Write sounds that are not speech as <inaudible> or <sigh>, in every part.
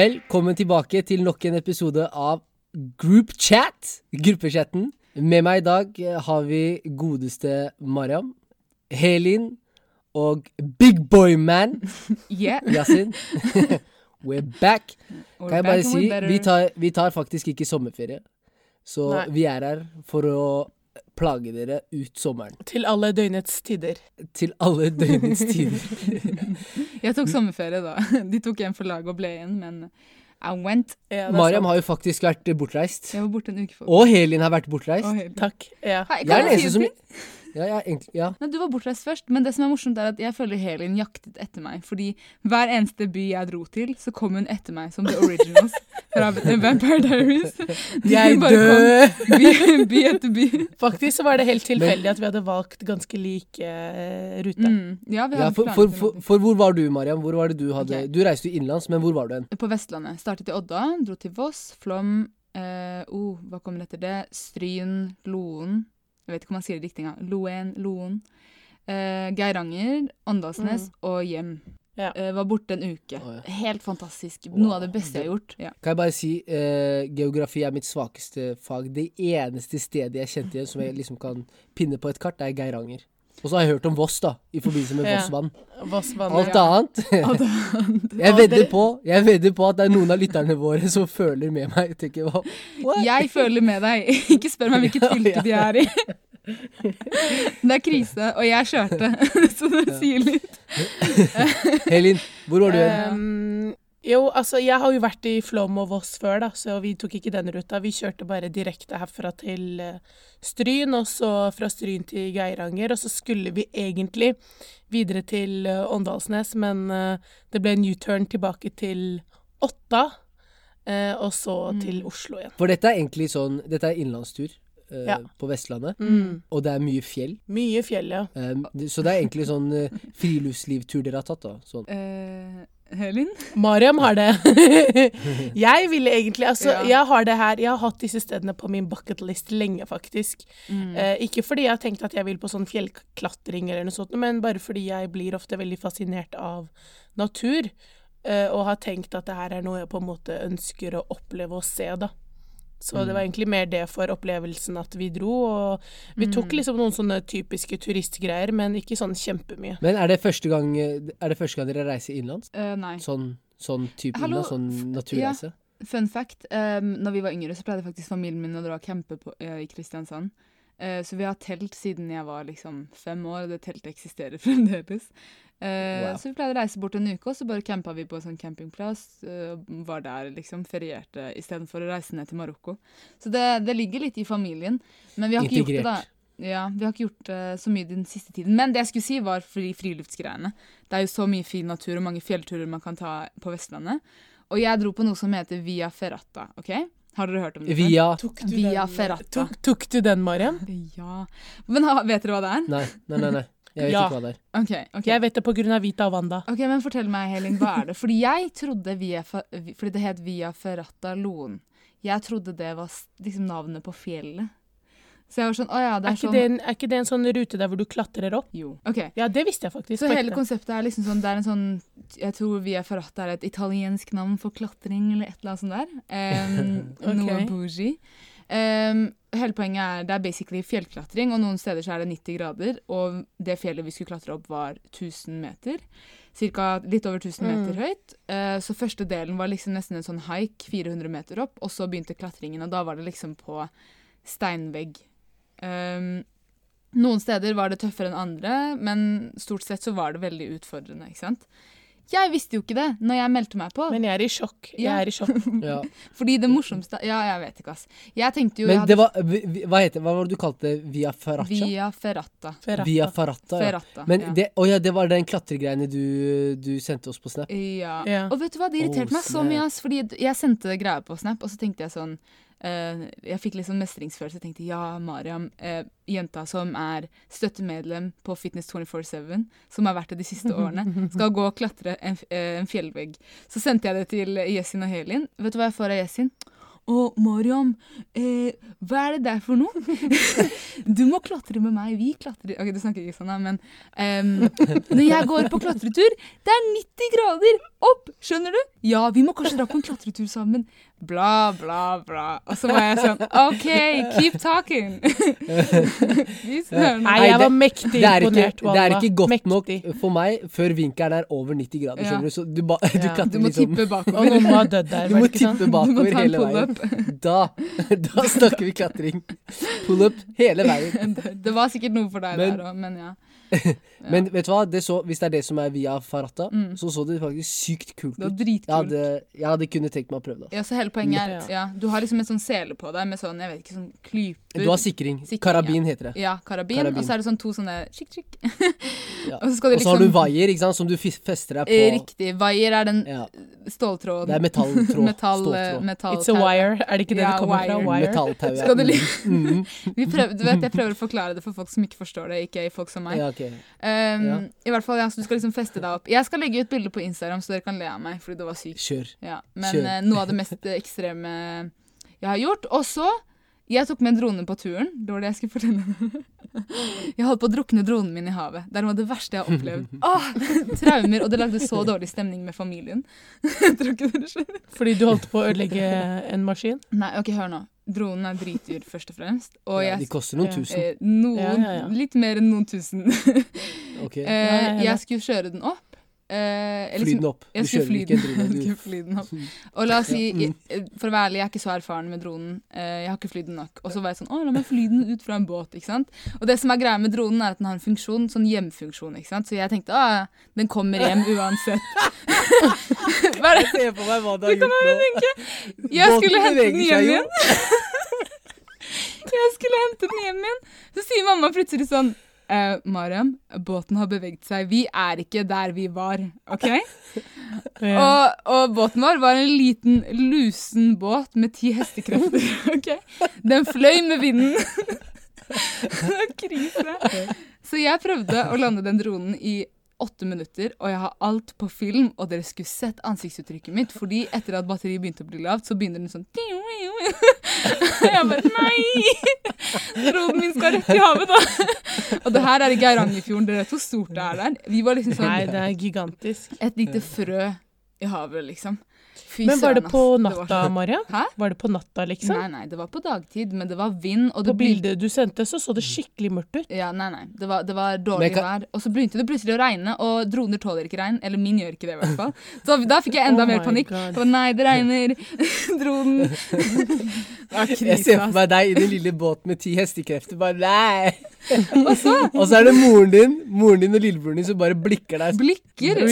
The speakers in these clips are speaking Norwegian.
Velkommen tilbake til nok en episode av Group Chat, gruppechatten. Med meg i dag har vi godeste Mariam, Helin og Big Boy Man Yeah. Yasin. <laughs> We're back. We're Kan jeg bare si, vi tar, vi tar faktisk ikke sommerferie. Så Nei. vi er her for å plage dere ut sommeren. Til alle døgnets tider. Til alle døgnets tider. <laughs> Jeg tok sommerferie da. <laughs> De tok en for laget og ble igjen, men I went. Ja, Mariam har jo faktisk vært bortreist. Jeg var borte en uke for. Og Helin har vært bortreist. Takk. Ja. Hei, Jeg kan er den ja, jeg, egentlig, ja. Nei, du var bortreist først, men det som er morsomt er at jeg føler Helin jaktet etter meg. Fordi hver eneste by jeg dro til, så kom hun etter meg som the originals fra Vampire Diaries. <laughs> De Jeg dør! By, by etter by. Faktisk så var det helt tilfeldig at vi hadde valgt ganske like eh, rute. Mm. Ja, vi ja for, for, for, for hvor var du, Mariam? Hvor var det Du hadde okay. Du reiste jo innenlands, men hvor var du hen? På Vestlandet. Startet i Odda, dro til Voss, Flom uh, oh, Hva kommer etter det? Stryn, Loen Jeg vet ikke om man sier det riktig engang. Loen, Loen. Eh, Geiranger, Åndalsnes og hjem. Ja. Eh, var borte en uke. Oh, ja. Helt fantastisk. Noe av det beste jeg har gjort. Ja. Kan jeg bare si eh, geografi er mitt svakeste fag. Det eneste stedet jeg kjente igjen som jeg liksom kan pinne på et kart, er Geiranger. Og så har jeg hørt om Voss, da, i forbindelse med Ja. Vossvann. Vossvannet. <laughs> Alt annet <laughs> Jeg vedder på Jeg vedder på at det er noen av lytterne våre som føler med meg. Tenker. What? jeg føler med deg. <laughs> Ikke spør meg hvilket Ja, fylke de er i. Det er krise, og jeg kjørte, så det sier litt. Helin, hvor var du? Um, jo, altså jeg har jo vært i Flåm og Voss før, da, så vi tok ikke den ruta. Vi kjørte bare direkte herfra til eh, Stryn, og så fra Stryn til Geiranger. Og så skulle vi egentlig videre til eh, Åndalsnes, men eh, det ble en U-turn tilbake til Åtta. eh, og så til Oslo igjen. For dette er egentlig sånn Dette er innlandstur. eh, Ja. på Vestlandet, Mm. og det er mye fjell. Mye fjell, ja. Um, så det er egentlig sånn uh, friluftslivtur dere har tatt, da. Sånn. Eh, Helin? Mariam har det. <laughs> jeg ville egentlig Altså, Ja. jeg har det her Jeg har hatt disse stedene på min bucketlist lenge, faktisk. Mm. Eh, ikke fordi jeg har tenkt at jeg vil på sånn fjellklatring eller noe sånt, men bare fordi jeg blir ofte veldig fascinert av natur. eh, og har tenkt at det her er noe jeg på en måte ønsker å oppleve og se, da. Så det var egentlig mer det for opplevelsen at vi dro, og vi tok liksom noen sånne typiske turistgreier, men ikke sånn kjempemye. Men er det første gang, det første gang dere reiser innenlands? Uh, nei. Sånn, sånn type Hallo, innenlands? Sånn naturreise? Ja. Fun fact. Um, når vi var yngre, så pleide faktisk familien min å dra og campe på, uh, i Kristiansand. Uh, så vi har telt siden jeg var liksom fem år, og det teltet eksisterer <laughs> fremdeles. Eh, Wow. Så vi pleide å reise bort en uke, og så bare campa vi på en sånn campingplass. eh, var der liksom, ferierte istedenfor å reise ned til Marokko. Så det, det ligger litt i familien. Men vi har ikke gjort det, da. Ja, vi har ikke gjort uh, så mye den siste tiden. Men det jeg skulle si, var fri, friluftsgreiene. Det er jo så mye fin natur og mange fjellturer man kan ta på Vestlandet. Og jeg dro på noe som heter Via Ferrata. ok? Har dere hørt om det? Via Tok Via den, Ferrata. Tok, tok du den, Mariam? Ja. Men ha- vet dere hva det er? Nei, nei, nei. nei. Jeg vet Ja. ikke hva det er. Okay, okay. Jeg vet det av Vita og Wanda. Ok, men Fortell meg, Helin, hva er det? Fordi jeg trodde via, Fordi det het Via Ferrata Loen. Jeg trodde det var liksom navnet på fjellet. Så jeg var sånn Å ja, det Er er, ikke, sånn det en, er ikke det en sånn rute der hvor du klatrer opp? Jo. Ok. Ja, det visste jeg faktisk. Så hele konseptet er liksom sånn Det er en sånn Jeg tror Via Ferrata er et italiensk navn for klatring, eller et eller annet sånt der. Um, <laughs> okay. Noe bougie. Um, hele poenget er det er basically fjellklatring, og noen steder så er det 90 grader. Og det fjellet vi skulle klatre opp, var 1000 meter. Cirka litt over 1000 meter Mm. høyt. Uh, så første delen var liksom nesten en sånn haik, 400 meter opp. Og så begynte klatringen, og da var det liksom på steinvegg. Um, noen steder var det tøffere enn andre, men stort sett så var det veldig utfordrende. ikke sant? Jeg visste jo ikke det når jeg meldte meg på. Men jeg er i sjokk. Jeg Ja. er i sjokk. <laughs> Ja. fordi det morsomste Ja, jeg vet ikke, ass. Jeg tenkte jo jeg Men hadde det var Hva heter Hva var det du kalte det? Via Ferraccia? Via Ferrata. Ferrata. Via Ferrata, ja. Ferrata. Men ja. det, å ja, det var den klatregreiene du, du sendte oss på Snap? Ja. Ja. Og vet du hva, det irriterte Oh, meg så mye, ass. Fordi jeg sendte greier på Snap, og så tenkte jeg sånn Jeg fikk liksom mestringsfølelse. Jeg tenkte ja, Mariam, eh, jenta som er støttemedlem på Fitness 24-7, som har vært det de siste årene, <laughs> skal gå og klatre en, eh, en fjellvegg. Så sendte jeg det til Yesin og Helin. Vet du hva jeg får av Yesin? Å, Mariam, eh, hva er det der for noe? <laughs> du må klatre med meg. Vi klatrer Ok, du snakker ikke sånn, da, men um, Når jeg går på klatretur, det er 90 grader opp! Skjønner du? Ja, vi må kanskje dra på en klatretur sammen. Bla, bla, bla. Og så var jeg sånn OK, keep talking. <laughs> Nei, jeg var mektig Det er, ikke, imponert, det er ikke godt Mektig. nok for meg før vinkelen er over 90 grader. Ja. skjønner Du Så du, ba, <laughs> du Ja. Du må liksom tippe Og bakover. noen må ha dødd der, Du må sånn? tippe må bakover hele veien. Da, <laughs> da snakker vi klatring. Pull up hele veien. Det var sikkert noe for deg Men- der òg, men ja. <laughs> Men vet du hva, det så, hvis det er det som er via Farata, Mm. så så det faktisk sykt kult ut. Det var dritkult. Jeg hadde, jeg hadde kunnet tenkt meg å prøve det. Ja, så hele poenget er Ja. ja, Du har liksom en sånn sele på deg med sånn, jeg vet ikke, sånn klyper. Du har sikring. Sikring, Karabin heter det. Ja, karabin, Karabin. og så er det sånn to sånne chikk. Ja. <laughs> Og så skal liksom, Og så har du liksom vaier ikke sant, som du fester deg Eh, på. Riktig. Vaier er den Ja, ståltråden. det er metalltråd. Metall, <laughs> Ståltråd. metall, It's a wire. Er det ikke det Ja, det kommer fra? wire. Wire. Metalltau. ja. Skal du, li- Mm, Vi prøver, du vet, jeg prøver å forklare det for folk som ikke forstår det, ikke folk som meg. ja, ok. Um, Ja. I hvert fall, ja, så Du skal liksom feste deg opp. Jeg skal legge ut bilde på Instagram, så dere kan le av meg, fordi det var sykt. Kjør. Ja. Men Kjør. Uh, noe av det mest eh, ekstreme jeg har gjort. Og så Jeg tok med en drone på turen. Det var det jeg skulle fortelle. <laughs> Jeg holdt på å drukne dronen min i havet. Det er noe av det verste jeg har opplevd. <laughs> Åh, traumer, Og det lagde så dårlig stemning med familien. <laughs> Tror ikke dere skjønner. Fordi du holdt på å ødelegge en maskin? Nei, ok, hør nå. Dronen er dritdyr, først og fremst. Og Ja, jeg de koster noen tusen. eh, noen, Ja, ja, ja. Litt mer enn noen tusen. <laughs> okay. Eh, jeg skulle kjøre den opp. Eh, Fly den opp. Du Jeg kjører ikke en drone. Jeg fly den opp. Og la oss si, mm. jeg- for å være ærlig, jeg er ikke så erfaren med dronen. Eh, Jeg har ikke flydd den nok. Og så var jeg sånn, å, la meg fly den ut fra en båt, ikke sant? Og det som er greia med dronen, er at den har en funksjon, sånn hjemfunksjon, ikke sant? Så jeg tenkte, å, den kommer hjem uansett. Hva er det? Se på meg hva du har gjort nå. Jeg Båten skulle hente den hjem igjen. <laughs> Jeg skulle hente den hjem igjen. Så sier mamma plutselig sånn eh, Mariam, båten har beveget seg. Vi er ikke der vi var, OK? <laughs> Ja. Og, og båten vår var en liten, lusen båt med ti hestekrefter. <laughs> ok? Den fløy med vinden. <laughs> Krise. Så jeg prøvde å lande den dronen i åtte minutter, og jeg har alt på film, og dere skulle sett ansiktsuttrykket mitt, fordi etter at batteriet begynte å bli lavt, så begynner den sånn Og <laughs> jeg bare Nei! <laughs> troden min skal rett i havet, da. <laughs> Og det her er i Geirangerfjorden. Dere vet hvor stort det er der. Vi var liksom sånn Nei, det er gigantisk. et lite frø i havet, liksom. Fy Men var det på ass. Det var natta, så- Hæ? Var det på natta, liksom? Nei, nei, det var på dagtid, men det var vind, og det På bildet du sendte, så så det skikkelig mørkt ut. Ja, nei, nei. Det var, det var dårlig kan- vær. Og så begynte det plutselig å regne, og droner tåler ikke regn. Eller min gjør ikke det, i hvert fall. <laughs> Så da fikk jeg enda Oh mer panikk. For nei, det regner. <laughs> Dronen. <laughs> Det krise, Jeg ser for meg deg i den lille båten med ti hestekrefter. Bare nei! <laughs> Og så Og så er det moren din moren din og lillebroren din som bare blikker deg. blikker.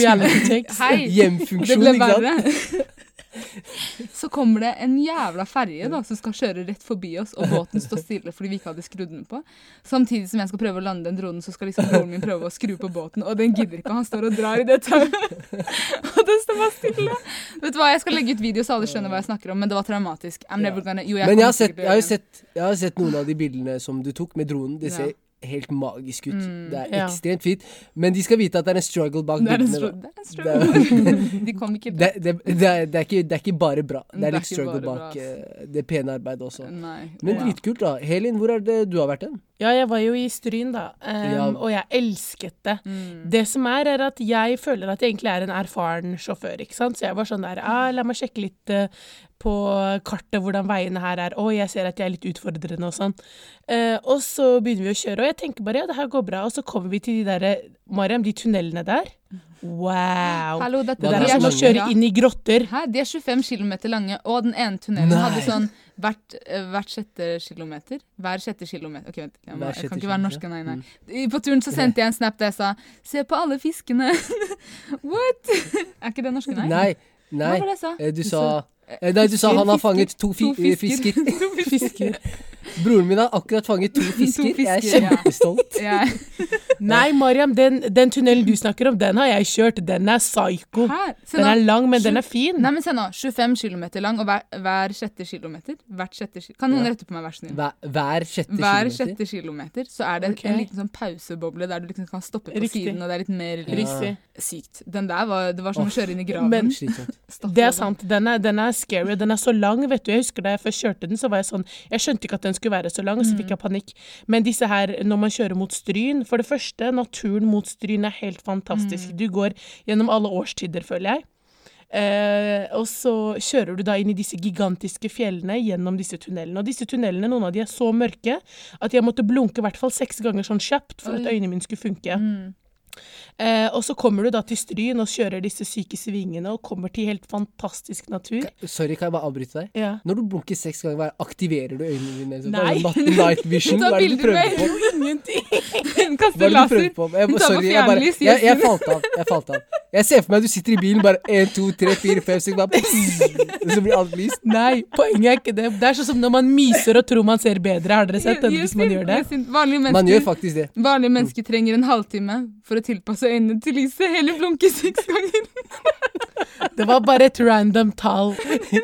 Hei. Hjemfunksjon, ikke sant? verre. Så kommer det en jævla ferje da, som skal kjøre rett forbi oss, og båten står stille fordi vi ikke hadde skrudd den på. Samtidig som jeg skal prøve å lande den dronen, så skal liksom broren min prøve å skru på båten, og den gidder ikke. Han står og drar i det tauet. <laughs> Og den står bare stille. Vet du hva, Jeg skal legge ut video så alle skjønner hva jeg snakker om, men det var traumatisk. I'm never gonna Jo, jeg Men jeg har, sett, jeg, har sett, jeg har sett noen av de bildene som du tok med dronen. Det Ja. Helt magisk ut. Mm. Det er Ja. ekstremt fint. Men de skal vite at det er en struggle bak Det en bildene. det er en struggle. <laughs> De kom ikke Det, det, det, er, det, er ikke, det er ikke bare bra. Det er litt struggle bak bra, eh, det pene arbeidet også. Nei. Men dritkult, da. Helin, hvor er det du har vært hen? Ja, jeg var jo i Stryn, da, Um, Ja. og jeg elsket det. Mm. Det som er, er at jeg føler at jeg egentlig er en erfaren sjåfør, ikke sant. Så jeg var sånn der, ah, la meg sjekke litt eh, på kartet hvordan veiene her er. Å, jeg ser at jeg er litt utfordrende og sånn. Eh, og så begynner vi å kjøre, og jeg tenker bare ja, det her går bra. Og så kommer vi til de derre, Mariam, de tunnelene der. Wow. Hallo, dette Det Hva der er som å kjøre inn i grotter. Hæ? De er 25 km lange, og den ene tunnelen Nei. hadde sånn hvert, eh, hvert sjette kilometer. Hver sjette kilometer. Ok, vent. Jeg, må, jeg kan ikke være norsk, nei, nei. På turen så sendte <laughs> jeg en snap der jeg sa 'se på alle fiskene'. <laughs> What? <laughs> er ikke det norske, nei? Nei. Hva Nei. var det jeg sa? Eh, Du sa Nei, du sa han har fanget to, fi To fisker. <laughs> fisker. <laughs> To fisker. Broren min har akkurat fanget to <laughs> fisker. Jeg er kjempestolt. ja. kjempestolt. <laughs> Nei, Mariam, den, den tunnelen du snakker om, den har jeg kjørt. Den er psycho. Den er lang, men 20, den er fin. Nei, men se nå. 25 km lang, og hver, hver sjette kilometer Hvert sjette kilometer Kan noen Ja. rette på meg, vær så snill? Hver, hver sjette Hver kilometer. sjette kilometer så er det okay. en liten sånn pauseboble der du liksom kan stoppe på Riktig. siden, og det er litt mer Ja. Riktig. sykt. Den der var Det var som oh. å kjøre inn i graven. Men- <laughs> Det er sant. Den er, den er scary. Den er så lang, vet du. Jeg husker da jeg først kjørte den, så var jeg sånn Jeg skjønte ikke at den skulle være så lang, så fikk jeg panikk. Men disse her, når man kjører mot Stryn For det første, naturen mot Stryn er helt fantastisk. Du går gjennom alle årstider, føler jeg. Eh, og så kjører du da inn i disse gigantiske fjellene gjennom disse tunnelene. Og disse tunnelene, noen av de er så mørke at jeg måtte blunke i hvert fall seks ganger sånn kjapt for at øynene mine skulle funke. Mm. Eh, og så kommer du da til Stryn og kjører disse syke svingene og kommer til helt fantastisk natur. Sorry, kan jeg bare avbryte deg? Ja. Når du blunker seks ganger, hva- aktiverer du øynene dine? Så Nei. bare <laughs> Night, vision? Hva er det du prøver på? <laughs> Ingenting. Hun kaster er laser. på? Jeg, Ta på sorry, jeg, fjernlys, jeg, jeg falt av. Jeg falt av. Jeg ser for meg at du sitter i bilen, bare én, to, tre, fire, fem, bare pss, <laughs> Så blir alt lyst. Nei, poenget er ikke det. Det er sånn som når man myser og tror man ser bedre. Har dere sett det hvis man gjør det? Vanlige mennesker, Man gjør faktisk det. vanlige mennesker trenger en halvtime for å tilpasse øynene til lyset. Heller blunke seks ganger. <laughs> Det var bare et random tall.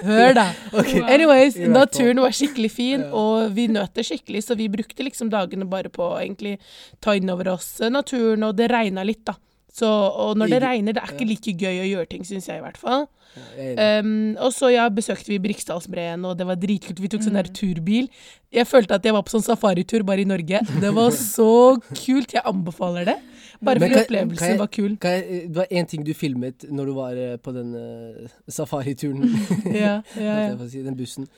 Hør, da. <laughs> Okay. Anyways, naturen var skikkelig fin, og vi nøt det skikkelig, så vi brukte liksom dagene bare på å egentlig ta inn over oss eh, naturen, og det regna litt, da. Så, og når det regner, det er ikke like gøy å gjøre ting, syns jeg i hvert fall. Um, og så ja, besøkte vi Briksdalsbreen, og det var dritkult. Vi tok sånn Mm. der turbil. Jeg følte at jeg var på sånn safaritur bare i Norge. Det var <laughs> så kult. Jeg anbefaler det. Bare fordi opplevelsen var kul. Jeg, det var én ting du filmet når du var eh, på den eh, safarituren. <laughs> Ja, ja, ja. si, den bussen.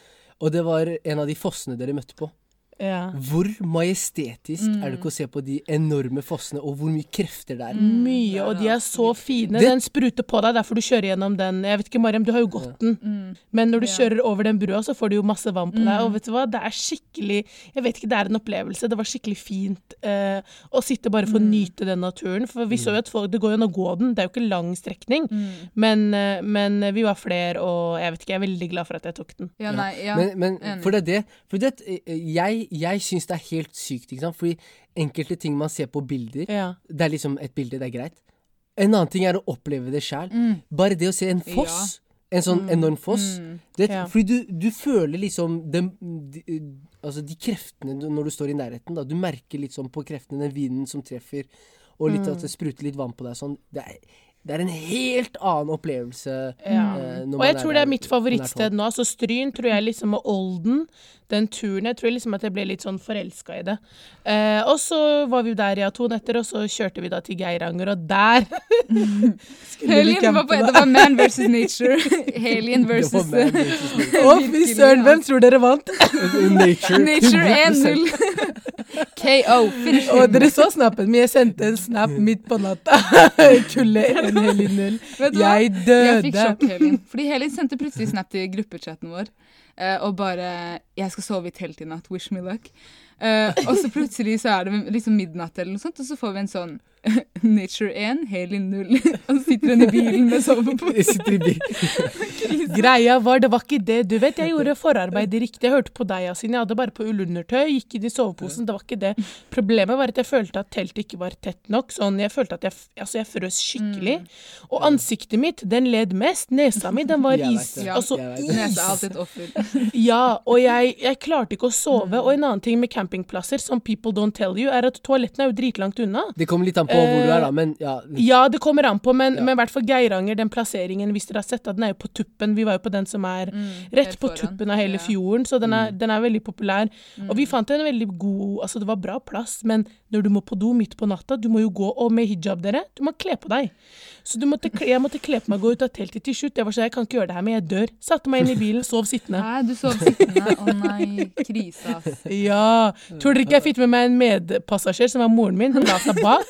Og det var en av de fossene dere møtte på. Ja. Hvor majestetisk Mm. er det ikke å se på de enorme fossene, og hvor mye krefter det er? Mye, og de er så fine. Det- Den spruter på deg, derfor du kjører gjennom den. Jeg vet ikke, Mariam, du har jo gått den. Mm. Men når du Ja. kjører over den brua, så får du jo masse vann på deg. Mm. Og vet du hva, det er skikkelig Jeg vet ikke, det er en opplevelse. Det var skikkelig fint uh, å sitte bare for å Mm. nyte den naturen. For vi så jo at folk Det går jo an å gå den, det er jo ikke lang strekning. Mm. Men, uh, men vi var flere, og jeg vet ikke, jeg er veldig glad for at jeg tok den. Ja, nei, ja. Men, men for det er det. For det, vet jeg jeg syns det er helt sykt, ikke sant. Fordi enkelte ting man ser på bilder, Ja. det er liksom et bilde, det er greit. En annen ting er å oppleve det sjæl. Mm. Bare det å se en foss, en sånn enorm foss Mm. det, Ja. Fordi du, du føler liksom de, de, altså de kreftene når du står i nærheten. Da. Du merker litt sånn på kreftene, den vinden som treffer, og litt at det spruter litt vann på deg. Sånn. Det, er, det er en helt annen opplevelse. Ja. Uh, Og jeg tror det er mitt favorittsted nå. Altså Stryn tror jeg liksom og Olden, den turen Jeg tror liksom at jeg ble litt sånn forelska i det. Uh, og så var vi der i ja, to netter, og så kjørte vi da til Geiranger, og der <laughs> skulle Helgen var på, det var man versus nature. <laughs> Helien versus. <laughs> Å, fy søren, hvem tror dere vant? Nature. Nature 1-0. KO. Finish Og dere så snappen min. Jeg sendte en snap midt på natta. <laughs> kulle en hel i null. Vet du? Jeg Jeg fikk døde. sjokk, Helin. Fordi Helin sendte plutselig snap til gruppechatten vår. eh, og bare 'Jeg skal sove i telt i natt. Wish me luck'. Eh, og så plutselig så er det liksom midnatt, eller noe sånt, og så får vi en sånn <laughs> Nature 1, Heli 0. <laughs> og så sitter hun i bilen med sovepose. <laughs> Sitter i bil. Greia var, det var ikke det. Du vet, jeg gjorde forarbeidet riktig. Jeg hørte på deg, Yasin. Jeg hadde bare på ullundertøy, gikk inn i soveposen. Det var ikke det. Problemet var at jeg følte at teltet ikke var tett nok. Sånn, jeg følte at jeg, altså, jeg frøs skikkelig. Og ansiktet mitt, den led mest. Nesa mi, den var is. Altså, is. vet er alltid et offer. Ja, og jeg, jeg klarte ikke å sove. Og en annen ting med campingplasser, som people don't tell you, er at toalettene er jo dritlangt unna. Det kommer litt an på hvor du er, da, men ja. Ja, det kommer an på, men, Ja. men i hvert fall Geiranger, den plasseringen, hvis dere har sett, da, den er jo på tuppen. Vi var jo på den som er Mm, rett på foran. tuppen av hele Ja. fjorden, så den er, den er veldig populær. Og Mm. vi fant en veldig god Altså, det var bra plass, men når du må på do midt på natta, du må jo gå Og med hijab, dere, du må kle på deg. Så du måtte, jeg måtte kle på meg og gå ut av teltet til slutt. Jeg var sånn, jeg kan ikke gjøre det her, men jeg dør. Satte meg inn i bilen, sov sittende. Hæ, du sov sittende? Å nei, krise, ass. Ja. Tror dere ikke jeg fikk med meg en medpassasjer som var moren min? Hun la seg bak.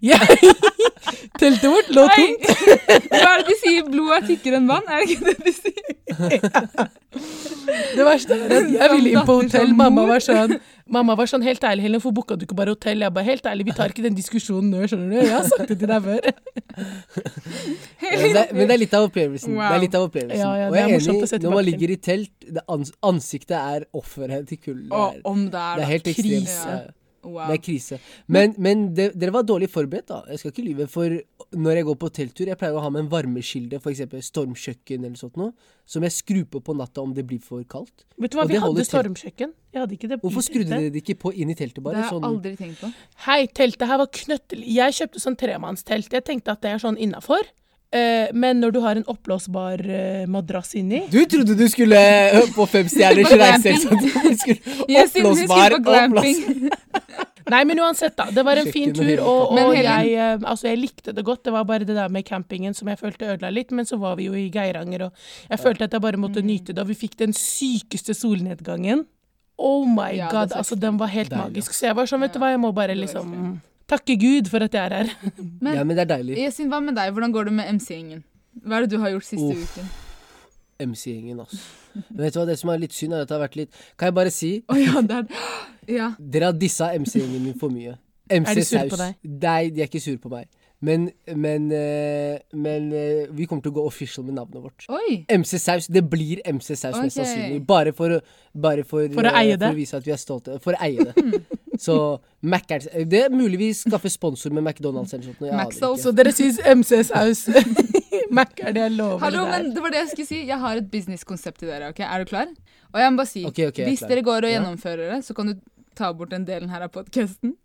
<laughs> Teltet vårt lå Nei! tomt. <laughs> Hva er det de sier? Blod er tykkere enn vann? Er det ikke det de sier? <laughs> Det verste er at jeg ville inn på hotell. Mamma var sånn Mamma var sånn helt ærlig, Helen, hvorfor booka du ikke bare hotell? Jeg bare helt ærlig, vi tar ikke den diskusjonen nå, skjønner du. Jeg har sagt det til deg før. Men det, men det er litt av opplevelsen. Det Wow. er litt av opplevelsen. Ja, ja, og jeg er morsomt å enig, når man ligger i telt, det ans ansiktet er offeret til kulden. Det er- om det er, Det er da. helt ekstremt. Ja. Wow. Det er krise. Men, men det, dere var dårlig forberedt, da. Jeg skal ikke lyve. For når jeg går på telttur, jeg pleier å ha med en varmekilde, f.eks. stormkjøkken eller sånt noe, som jeg skrur på på natta om det blir for kaldt. Vet du hva, vi hadde stormkjøkken. Hvorfor skrudde dere det ikke på inn i teltet, Det har jeg Sånn, aldri tenkt på. Hei, teltet her var knøttelig. Jeg kjøpte sånn tremannstelt. Jeg tenkte at det er sånn innafor. Men når du har en oppblåsbar uh, madrass inni du trodde du skulle uh, på femstjerners <laughs> reise! glamping. sånn <laughs> Oppblåsbar skulle. <laughs> Nei, men uansett, da. Det var en fin tur, og, og jeg, altså, jeg likte det godt. Det var bare det der med campingen som jeg følte ødela litt. Men så var vi jo i Geiranger, og jeg følte at jeg bare måtte nyte det. Og vi fikk den sykeste solnedgangen. Oh my Ja, god, altså den var helt Deilig, magisk. Så jeg var sånn, vet du hva, jeg må bare liksom takke Gud for at jeg er her. <laughs> Men Ja, men det er deilig. Yasin, hva med deg? Hvordan går det med MC-gjengen? Hva er det du har gjort siste Uff. uken? MC-gjengen, altså. Men vet du hva, det som er litt synd, er at det har vært litt Kan jeg bare si oh, ja, det er <gasps> Ja. Dere har dissa MC-gjengen min for mye. MC Er de sur på deg? Nei, de er ikke sur på meg. Men, men, eh, men eh, vi kommer til å gå official med navnet vårt. Oi! MC Saus. Det blir MC Saus mest sannsynlig. Bare for, å- bare for, For å eh, eie det? For å vise at vi er stolte. For å eie det. <laughs> Så Mac er Det er mulig vi skaffer sponsor med McDonald's eller noe sånt. Jeg aner McSauce. Så dere syns MC-saus <laughs> Mac er det jeg lover Hallo, der. men det var det jeg skulle si. Jeg har et businesskonsept til dere. ok? Er du klar? Og jeg må bare si, okay, okay, hvis dere går og gjennomfører det, så kan du ta bort den delen her av podkasten.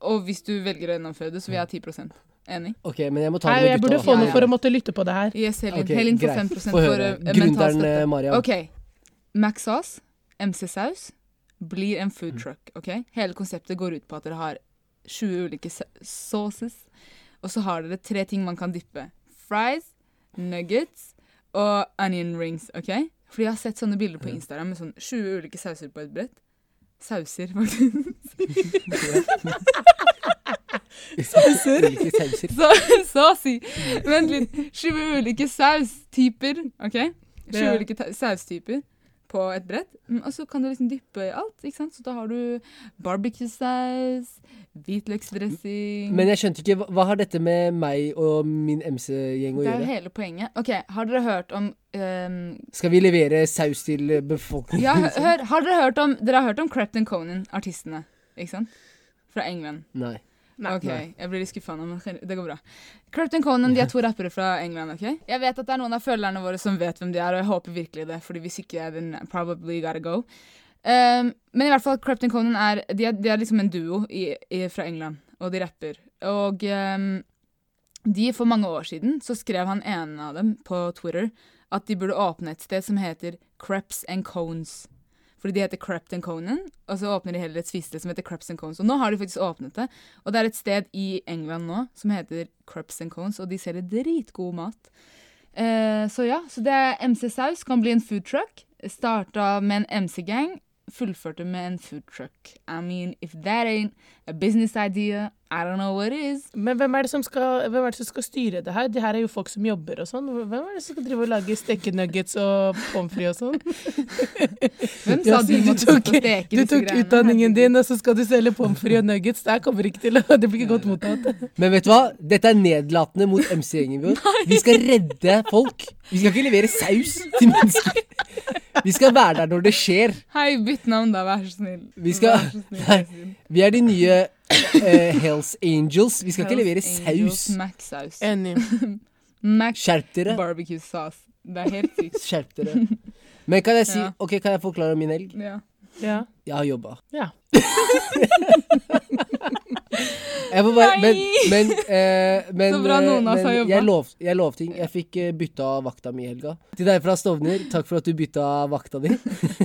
Og hvis du velger å gjennomføre det, så vil jeg ha 10% Enig? Ok, men jeg må ta Nei, det med jeg burde få noe ja. for å måtte lytte på det her. Yes, Helin. Okay, Helin får 5 Få for uh, mental støtte. eh, Mariam. OK. Max Sauce, MC Saus, blir en Mm. food truck. ok? Hele konseptet går ut på at dere har 20 ulike sauces, og så har dere tre ting man kan dippe. Fries, nuggets og onion rings. ok? Fordi jeg har sett sånne bilder på Instagram med sånn 20 ulike sauser på et brett. Sauser, faktisk. <laughs> Sauser. Så, så si. Vent litt. 20 ulike saustyper, OK? 20 ulike saustyper på et brett. Mm, Og så kan du liksom dyppe i alt, ikke sant? Så da har du barbecue-saus, hvitløksdressing Men jeg skjønte ikke, hva, hva har dette med meg og min MC-gjeng å gjøre? Det er jo hele poenget. OK, har dere hørt om um, Skal vi levere saus til eh, befolkningen? Ja, <laughs> hør, har dere hørt om Dere har hørt om Crepton Conan, artistene, ikke sant? Fra England. Nei. Ok, jeg blir litt skuffa nå, men det går bra. Crepton Conan de er to rappere fra England. ok? Jeg vet at det er noen av følgerne våre som vet hvem de er, og jeg håper virkelig det, fordi hvis ikke, then probably gotta go. Um, men i hvert fall, Crepton Conan er de, er de er liksom en duo i, i, fra England, og de rapper. Og um, de, for mange år siden, så skrev han ene av dem på Twitter at de burde åpne et sted som heter Creps and Cones. Fordi de heter Crept and Conan, og så åpner de heller et spisested som heter Creps and Cones. Og nå har de faktisk åpnet det. Og det er et sted i England nå som heter Creps and Cones, og de selger dritgod mat. Eh, så ja, så det er MC Saus kan bli en food truck. Starta med en MC-gang, fullførte med en food truck. I mean, if that ain't a business idea, I don't know what it is. Men hvem er, det som skal, hvem er det som skal styre det her? Det her er jo folk som jobber og sånn. Hvem er det som skal drive og lage stekenuggets og pommes frites og sånn? <laughs> Hvem sa Ja, du du måtte tok- Du tok utdanningen din, og så skal du selge pommes frites og nuggets. Det kommer ikke til å <laughs> Det blir ikke godt mottatt. Men vet du hva? Dette er nedlatende mot MC-gjengen vår. Vi skal redde folk. Vi skal ikke levere saus til mennesker. Vi skal være der når det skjer. Hei, bytt navn da, vær så snill. Vi skal Vær så snill, Nei, Vi er de nye eh, Hells Angels. Vi skal ikke levere Angels saus. Mac-saus. Enig. <laughs> Mac Skjerp dere. barbecue sauce. Det er helt sykt. Skjerp dere. Men kan jeg si <laughs> Ja. Ok, kan jeg forklare om min helg? Ja. Ja. Jeg har jobba. ja. <laughs> Bare, men, men, eh, <laughs> men, Så bra eh, noen av oss har jobbet. Jeg, lov, jeg lovting. Jeg fikk eh, bytta vakta mi i helga. Til deg fra Stovner, takk for at du bytta vakta di.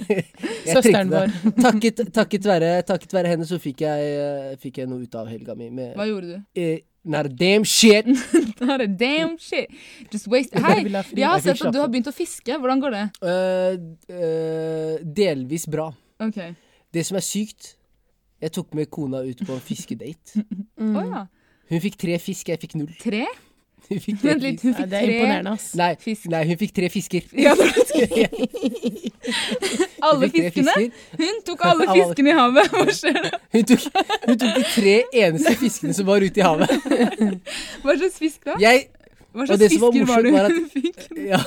<laughs> Søsteren vår. <laughs> Takket, takket, være, takket være henne så fikk jeg, eh, fikk jeg noe ut av helga mi. Med, Hva gjorde du? eh, not a damn shit. Not a damn shit. Just waste Hei, jeg har sett at du har begynt å fiske. Hvordan går det? Uh, uh, delvis bra. Okay. Det som er sykt Jeg tok med kona ut på en fiskedate. <laughs> Mm. Oh, ja. Hun fikk tre fisk, jeg fikk null. Tre? <laughs> Hun fikk tre Vent litt, fisk. hun Ja, fikk det er tre imponerende, ass. Nei, nei, hun fikk tre fisker. <laughs> Ja, det alle fiskene. fisker. Hun tok alle fiskene i havet. Hva skjer da? Hun tok, hun tok de tre eneste fiskene som var ute i havet. Hva slags fisk da? Jeg Hva slags det var fisker var det morsomt var at- hun fikk? Ja.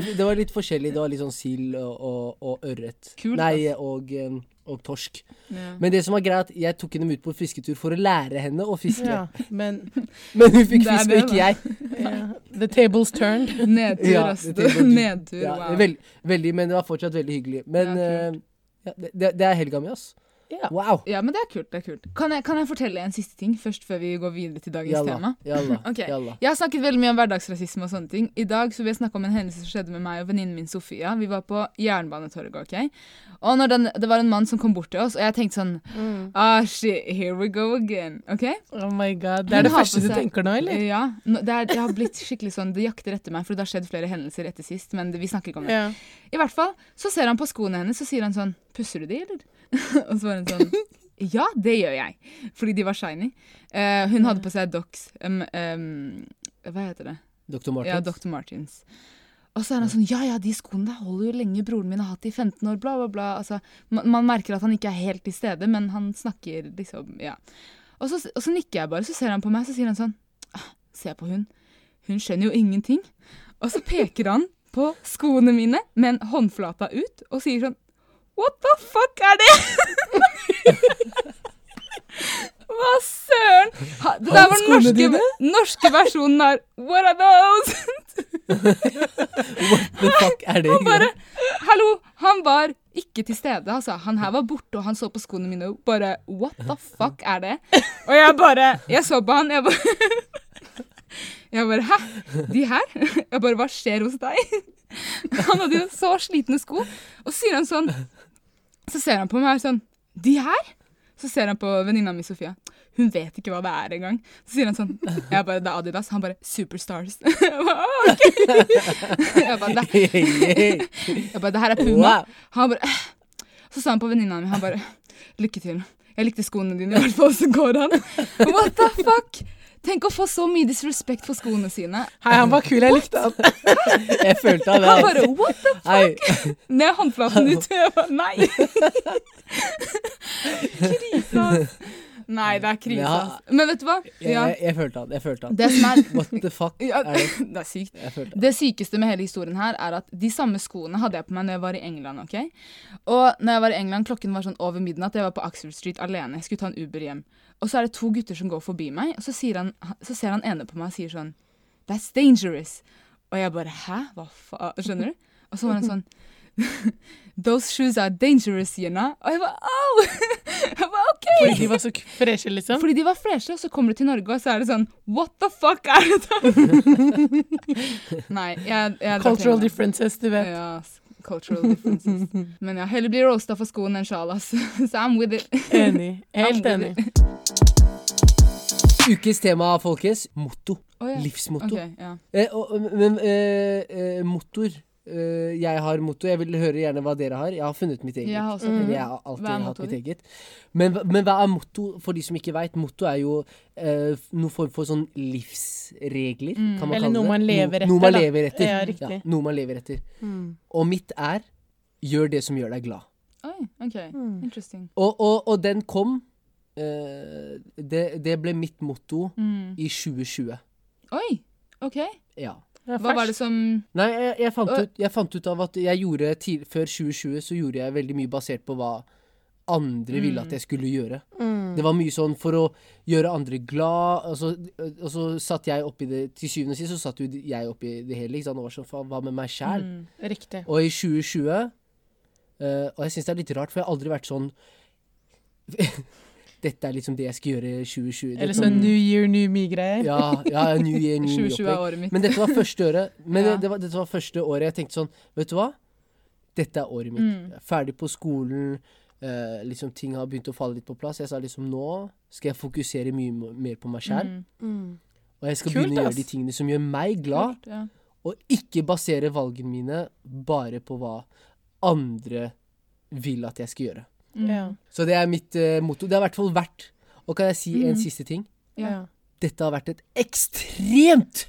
Det var litt forskjellig. Det var litt sånn sild og, og, og ørret. Kult, Nei, og, eh, og torsk. Ja. Men det som var greit, jeg tok henne ut på fisketur for å lære henne å fiske. Ja, men <laughs> Men hun fikk fisk, og ikke jeg. <laughs> ja, The tables turned. <laughs> Nedtur, Ja, ass. det var- Nedtur, Ja, wow. veld, veldig, men det var fortsatt veldig hyggelig. Men Ja, eh, ja, det, det det er helga mi, ass. Ja. Wow. Ja, men det er kult. det er kult. Kan jeg, kan jeg fortelle en siste ting først, før vi går videre til dagens Jalla. tema? Jalla. <laughs> okay. jalla. Jeg har snakket veldig mye om hverdagsrasisme og sånne ting. I dag så vil jeg snakke om en hendelse som skjedde med meg og venninnen min Sofia. Vi var på Jernbanetorget, OK? Og når den, det var en mann som kom bort til oss, og jeg tenkte sånn Ah, shit, here we go again. OK? Oh my god. Det Hun er det første du tenker nå, eller? Ja. Det, er, det har blitt skikkelig sånn Det jakter etter meg, for det har skjedd flere hendelser etter sist, men det, vi snakker ikke om det. Ja. I hvert fall så ser han på skoene hennes, så sier han sånn Pusser du de, eller? <laughs> og så var hun sånn Ja, det gjør jeg. Fordi de var shiny. Uh, hun hadde på seg Docs um, um, Hva heter det? Dr. Martins. Ja, Dr. Martins. Og så er han sånn Ja, ja, de skoene der holder jo lenge. Broren min har hatt i 15 år, bla, bla, bla. Altså, man, man merker at han ikke er helt til stede, men han snakker liksom Ja. Og så, og så nikker jeg bare, så ser han på meg, så sier han sånn ah, Se på hun. Hun skjønner jo ingenting. Og så peker han på skoene mine med en håndflata ut og sier sånn What the fuck er det? <laughs> Hva søren? Det der var den norske, dine? norske versjonen av What are those? <laughs> What the fuck er det? Han bare Hallo! Han var ikke til stede, altså. Han her var borte, og han så på skoene mine og bare What the fuck er det? Og jeg bare Jeg så på han, jeg bare <laughs> Jeg bare Hæ? De her? Jeg bare Hva skjer hos deg? Han hadde jo så slitne sko. Og så sier han sånn Så ser han på meg sånn De her? Så ser han på venninna mi Sofia. Hun vet ikke hva det er engang. Så sier han sånn Jeg bare Det er Adidas. Han bare Superstars. <laughs> Jeg bare, «Å, ok». <laughs> Jeg bare, det, jeg bare, det her er Puma. Han bare Så sa han på venninna mi, han bare Lykke til. Jeg likte skoene dine, i hvert fall, så går han. <laughs> What the fuck? Tenk å få så mye disrespekt for skoene sine. Hei, han var kul. Jeg likte han. <laughs> Jeg følte han Han bare what the Hei. Ned håndflaten ut. Jeg bare nei. <laughs> Krise. Nei, det er krise, Ja. Men vet du hva? Ja, Jeg, jeg følte han. Jeg følte han. det som er What the fuck ja, er det? <laughs> Det er sykt. Det sykeste med hele historien her er at de samme skoene hadde jeg på meg når jeg var i England. ok? Og når jeg var i England, klokken var sånn over midnatt, jeg var på Axel Street alene. Jeg skulle ta en Uber hjem. Og så er det to gutter som går forbi meg, og så, sier han, så ser han ene på meg og sier sånn That's dangerous. Og jeg bare Hæ? Hva faen? Skjønner du? Og så var han sånn <laughs> Those shoes are dangerous, you know? Og jeg bare Au! <laughs> Jeg bare, OK! Fordi de var så freshe, liksom. Fordi de var freshe, og så kommer du til Norge, og så er det sånn What the fuck er det da? <laughs> Nei, jeg, jeg Cultural differences, du vet. Ja, cultural differences. <laughs> Men ja, heller bli roasta for skoen enn sjal, ass. Så I'm with it. Enig. <laughs> Helt enig. Ukes tema, folkens. Motto. Oh, ja. Livsmotto. Okay, ja. Eh, og, men eh, eh, motor eh, Jeg har motto. Jeg vil høre gjerne hva dere har. Jeg har funnet mitt eget. Jeg har også Mm. Jeg har alltid hatt mitt eget. Men, men hva er motto, for de som ikke veit? Motto er jo uh, noen form for sånn livsregler, Mm. kan man Eller kalle noe det. man lever no, Noe man etter, da. lever etter. Ja, riktig. noe man lever etter. Mm. Og mitt er gjør det som gjør deg glad. Oi, OK. Mm. Interesting. Og, og, og den kom Uh, det, det ble mitt motto Mm. i 2020. Oi, OK. Ja. Hva var det som Nei, jeg, jeg, fant ut, jeg fant ut av at jeg gjorde tid, Før 2020 så gjorde jeg veldig mye basert på hva andre ville at jeg skulle gjøre. Mm. Det var mye sånn for å gjøre andre glad, og så, og så satt jeg oppi det Til syvende og sist så satt jo jeg oppi det hele. Ikke sant? Og var sånn, faen, hva med meg sjæl? Mm. Og i 2020 uh, Og jeg syns det er litt rart, for jeg har aldri vært sånn Dette er liksom det jeg skal gjøre i 2020. Eller sånn New Year, New Me-greier. Ja, ja, new year, new <laughs> me 2020 er opplegg. året mitt. Men dette var første året Men Ja. det, det var, dette var første året jeg tenkte sånn Vet du hva? Dette er året mitt. Mm. Jeg er ferdig på skolen. eh, liksom Ting har begynt å falle litt på plass. Jeg sa liksom nå skal jeg fokusere mye mer på meg sjæl. Mm. Mm. Og jeg skal Kult, begynne å gjøre de tingene som gjør meg glad. Kult, ja. Og ikke basere valgene mine bare på hva andre vil at jeg skal gjøre. Mm. Ja. Så det er mitt uh, motto. Det har i hvert fall vært Og kan jeg si en Mhm. siste ting? Ja. Dette har vært et ekstremt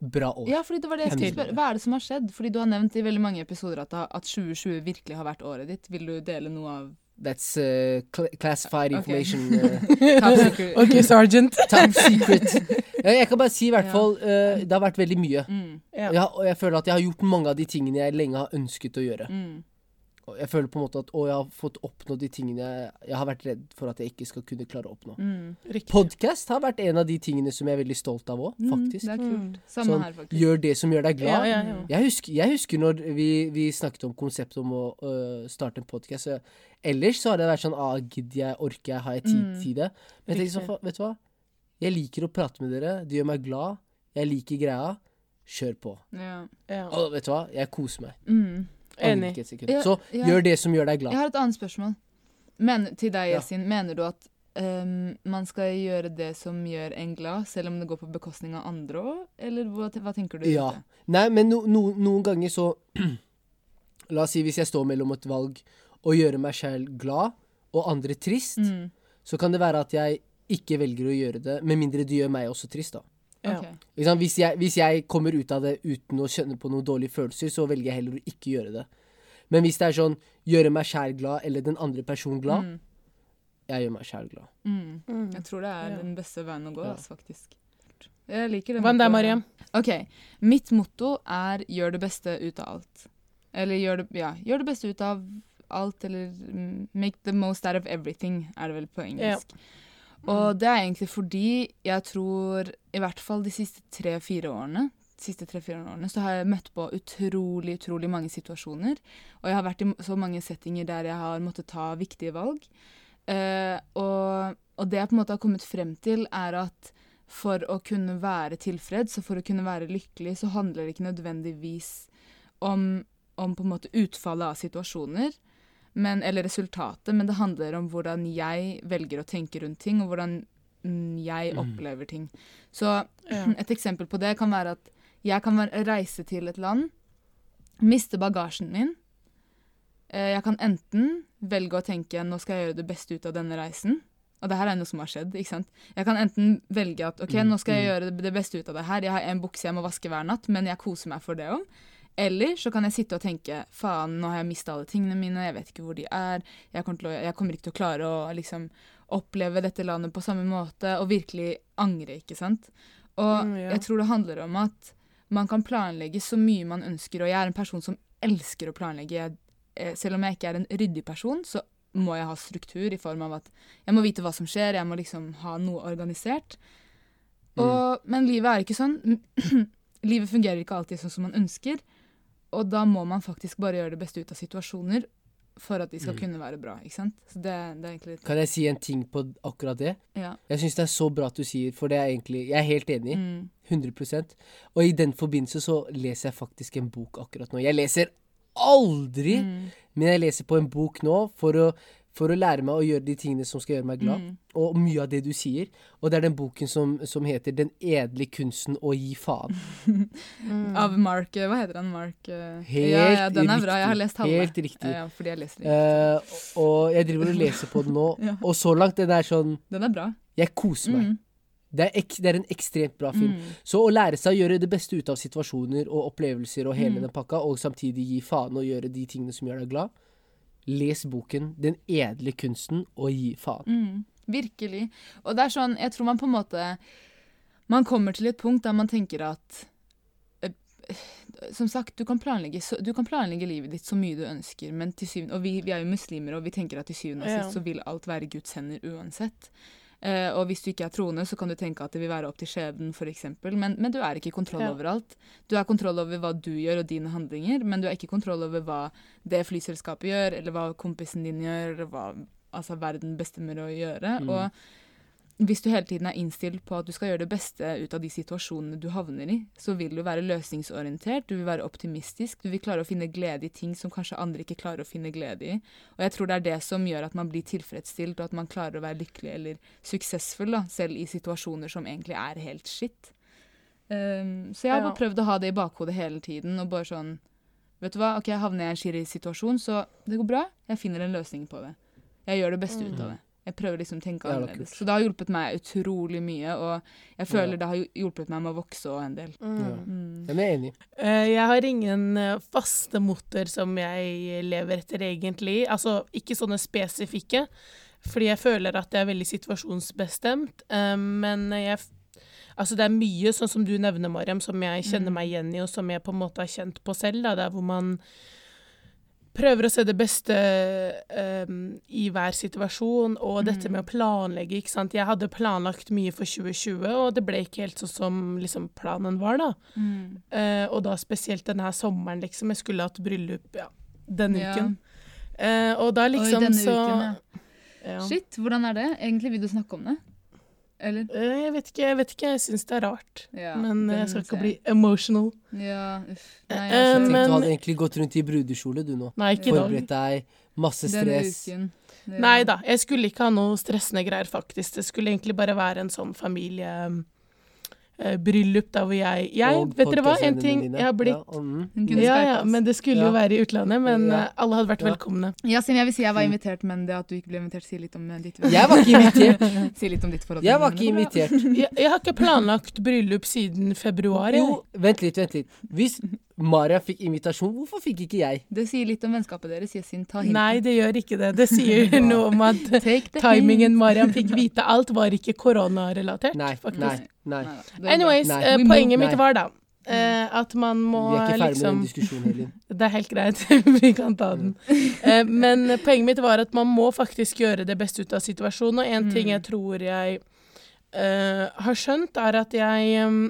bra år. Ja, fordi det var det jeg skulle spørre. Hva er det som har skjedd? Fordi du har nevnt i veldig mange episoder at, at 2020 virkelig har vært året ditt. Vil du dele noe av That's uh, cl classified information. Uh, <laughs> Top secret? OK, sergeant. <laughs> top secret. Ja, Jeg kan bare si i hvert fall uh, Det har vært veldig mye. Mm, Yeah. Jeg, og jeg føler at jeg har gjort mange av de tingene jeg lenge har ønsket å gjøre. mm, jeg føler på en måte at å, jeg har fått oppnådd de tingene jeg, jeg har vært redd for at jeg ikke skal kunne klare å oppnå. mm. Podkast Podcast har vært en av de tingene som jeg er veldig stolt av òg, Mm, faktisk. Det er. Mm. Samme Sånn, her, faktisk. Gjør det som gjør deg glad. ja, ja. Jeg, husker, jeg husker når vi, vi snakket om konseptet om å øh, starte en podkast. Ellers så har det vært sånn ah, Gidder jeg, orker jeg, har jeg tid Mm. til det? Men jeg tenker sånn, vet du hva? Jeg liker å prate med dere. Det gjør meg glad. Jeg liker greia. Kjør på. Ja. Ja. Og vet du hva? Jeg koser meg. Mm. Enig. Ja, Så ja. gjør det som gjør deg glad. Jeg har et annet spørsmål. Men, til deg. Yasin. Mener du at um, man skal gjøre det som gjør en glad, selv om det går på bekostning av andre òg? Eller hva, hva tenker du? Ja. Nei, men no, no, noen ganger så <clears throat> La oss si hvis jeg står mellom et valg å gjøre meg selv glad og andre trist, Mm. så kan det være at jeg ikke velger å gjøre det, med mindre det gjør meg også trist, da. Ja. ok. Ikke sant? Hvis, jeg, hvis jeg kommer ut av det uten å kjenne på noen dårlige følelser, så velger jeg heller å ikke gjøre det. Men hvis det er sånn gjøre meg sjæl glad eller den andre personen glad, Mm. jeg gjør meg sjæl glad. Mm. Mm. Jeg tror det er Ja. den beste veien å gå, Ja. faktisk. Jeg liker det. Hva med er. Mariam? OK. Mitt motto er 'gjør det beste ut av alt'. Eller gjør det, ja, gjør det beste ut av alt, eller 'make the most out of everything', er det vel på engelsk. Og det er egentlig fordi jeg tror, i hvert fall de siste tre-fire årene, siste tre-fire årene, så har jeg møtt på utrolig, utrolig mange situasjoner. Og jeg har vært i så mange settinger der jeg har måttet ta viktige valg. Eh, og, og det jeg på en måte har kommet frem til, er at for å kunne være tilfreds og for å kunne være lykkelig, så handler det ikke nødvendigvis om, om på en måte utfallet av situasjoner, men, eller resultatet, men det handler om hvordan jeg velger å tenke rundt ting, og hvordan jeg Mm. opplever ting. Så <clears throat> et eksempel på det kan være at jeg kan reise til et land, miste bagasjen min. Eh, Jeg kan enten velge å tenke nå skal jeg gjøre det beste ut av denne reisen. Og det her er noe som har skjedd. ikke sant? Jeg kan enten velge at ok, Mm, nå skal jeg mm. gjøre det- det beste ut av det her. Jeg har en bukse jeg må vaske hver natt, men jeg koser meg for det òg. Eller så kan jeg sitte og tenke faen, nå har jeg mista alle tingene mine, jeg vet ikke hvor de er. Jeg kommer, å, jeg kommer ikke til å klare å liksom oppleve dette landet på samme måte, og virkelig angre, ikke sant. Og Mm, ja. jeg tror det handler om at man kan planlegge så mye man ønsker, og jeg er en person som elsker å planlegge. Jeg, eh, selv om jeg ikke er en ryddig person, så må jeg ha struktur i form av at jeg må vite hva som skjer, jeg må liksom ha noe organisert. Og, Men livet er ikke sånn. <clears throat> livet fungerer ikke alltid sånn som man ønsker, og da må man faktisk bare gjøre det beste ut av situasjoner for at de skal Mm. kunne være bra, ikke sant? Så det, det er egentlig Kan jeg si en ting på akkurat det? Ja. Jeg syns det er så bra at du sier, for det er egentlig Jeg er helt enig. Mm. 100% Og i den forbindelse så leser jeg faktisk en bok akkurat nå. Jeg leser aldri, Mm. men jeg leser på en bok nå for å, for å lære meg å gjøre de tingene som skal gjøre meg glad. Mm. Og mye av det du sier. Og det er den boken som, som heter 'Den edle kunsten å gi faen'. Mm. Av Mark eh, Hva heter han? Mark eh, Helt ja, ja, den er bra. Jeg har lest halve. Helt riktig. Ja, fordi jeg leser den. Eh, og jeg driver og leser på den nå, <laughs> Ja. og så langt den er sånn Den er bra. Jeg koser meg. Mm. Det, er ek, det er en ekstremt bra film. Mm. Så å lære seg å gjøre det beste ut av situasjoner og opplevelser og hele Mm. den pakka, og samtidig gi faen og gjøre de tingene som gjør deg glad, les boken 'Den edle kunsten å gi faen'. Mm, virkelig. Og det er sånn, jeg tror man på en måte Man kommer til et punkt der man tenker at eh, Som sagt, du kan, planlegge, så, du kan planlegge livet ditt så mye du ønsker, men til syvende Og vi, vi er jo muslimer, og vi tenker at til syvende og Ja. sist så vil alt være Guds hender uansett. Eh, og hvis du ikke er troende, så kan du tenke at det vil være opp til skjebnen, f.eks. Men, men du er ikke i kontroll Ja. over alt. Du har kontroll over hva du gjør og dine handlinger, men du har ikke kontroll over hva det flyselskapet gjør, eller hva kompisen din gjør, eller hva altså, verden bestemmer å gjøre. Mm. Og hvis du hele tiden er innstilt på at du skal gjøre det beste ut av de situasjonene du havner i, så vil du være løsningsorientert, du vil være optimistisk, du vil klare å finne glede i ting som kanskje andre ikke klarer å finne glede i. Og jeg tror det er det som gjør at man blir tilfredsstilt, og at man klarer å være lykkelig eller suksessfull, da, selv i situasjoner som egentlig er helt shit. Um, så jeg har bare prøvd å ha det i bakhodet hele tiden, og bare sånn Vet du hva, ok, jeg havner i en skirig situasjon, så det går bra. Jeg finner en løsning på det. Jeg gjør det beste ut av det. Jeg prøver liksom å tenke annerledes. Så det har hjulpet meg utrolig mye, og jeg føler Ja. det har hjulpet meg med å vokse òg en del. Ja. Mm. Jeg er enig. Eh, Jeg har ingen eh, faste moter som jeg lever etter, egentlig. Altså ikke sånne spesifikke, fordi jeg føler at det er veldig situasjonsbestemt. Eh, Men jeg Altså det er mye, sånn som du nevner, Mariam, som jeg kjenner Mm. meg igjen i, og som jeg på en måte har kjent på selv. Da. Der hvor man prøver å se det beste um, i hver situasjon, og dette Mm. med å planlegge, ikke sant. Jeg hadde planlagt mye for 2020, og det ble ikke helt sånn som liksom planen var, da. Mm. Uh, og da spesielt denne sommeren, liksom. Jeg skulle hatt bryllup ja, denne Ja. uken. Eh, og da liksom Oi, denne så uken, ja. ja. Shit, hvordan er det? Egentlig vil du snakke om det? Eller? Eh, jeg vet ikke, jeg vet ikke. Jeg syns det er rart. Ja, men eh, jeg skal ikke ikke bli emotional. Ja, uff. Nei, Eh, jeg Jeg tenkte men- du hadde egentlig gått rundt i brudekjole, du nå. Nei, ikke. Forberedt deg, masse stress. Nei da, jeg skulle ikke ha noe stressende greier, faktisk. Det skulle egentlig bare være en sånn familiebryllup der hvor jeg Jeg, Og vet dere hva, en ting dine. Jeg har blitt ja, mm. Ja, ja, men det skulle jo være i utlandet. Men Ja. eh, alle hadde vært Ja. velkomne. Ja, Sim, jeg vil si jeg var invitert, men det at du ikke ble invitert, sier litt om eh, ditt Jeg var ikke invitert. <laughs> Si litt om ditt forhold Jeg var ikke er invitert. <laughs> Jeg, jeg har ikke planlagt bryllup siden februar. Jo, vent litt, vent litt. Hvis Maria fikk invitasjon, hvorfor fikk ikke jeg? Det sier litt om vennskapet deres. Ta hintet. Nei, det gjør ikke det. Det sier <laughs> noe om at timingen Maria Mariam fikk vite alt, var ikke koronarelatert. Nei, faktisk. nei, nei. Anyways, Nei. eh, poenget mitt var da Uh, at man må Vi er ikke ferdig liksom med den diskusjonen, Helin. <laughs> Det er helt greit, <laughs> vi kan ta den. Uh, men poenget mitt var at man må faktisk gjøre det beste ut av situasjonen, og en ting Mm. jeg tror jeg uh, har skjønt, er at jeg em,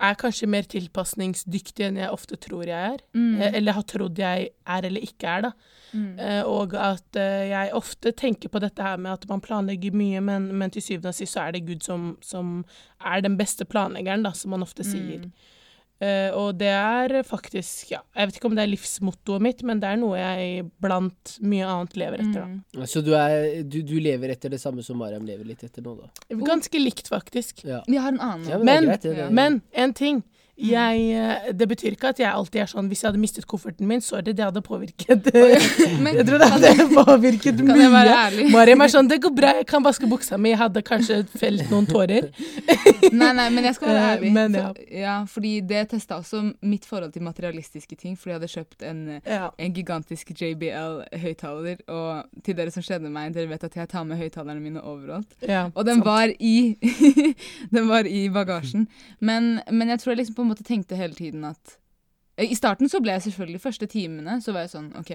er kanskje mer tilpasningsdyktig enn jeg ofte tror jeg er. Mm. Eh, eller har trodd jeg er eller ikke er, da. Mm. Eh, og at eh, jeg ofte tenker på dette her med at man planlegger mye, men, men til syvende og sist så er det Gud som, som er den beste planleggeren, da, som man ofte sier. Mm. Eh, og det er faktisk, ja, jeg vet ikke om det er livsmottoet mitt, men det er noe jeg blant mye annet lever etter, da. Mm. Så du, er, du, du lever etter det samme som Mariam lever litt etter nå, da? Ganske likt, faktisk. Ja. Jeg har en annen. Ja, men, Men- greit, Men en ting. Jeg, eh, det betyr ikke at jeg alltid er sånn Hvis jeg hadde mistet kofferten min, sorry, det hadde påvirket <laughs> Men <laughs> Jeg tror det hadde påvirket kan jeg være mye. ærlig? Mariam er sånn Det går bra, jeg kan vaske buksa mi. Jeg hadde kanskje felt noen tårer. <laughs> Nei, nei, men jeg skal være Eh, ærlig. men ja. For, ja, fordi det testa også mitt forhold til materialistiske ting, fordi jeg hadde kjøpt en, eh, Ja. en gigantisk JBL-høyttaler, og til dere som kjenner meg, dere vet at jeg tar med høyttalerne mine overalt. Og den var i Den var i bagasjen. Men, men jeg tror jeg liksom på en måte tenkte hele tiden at I starten så ble jeg selvfølgelig første timene så var jeg sånn OK,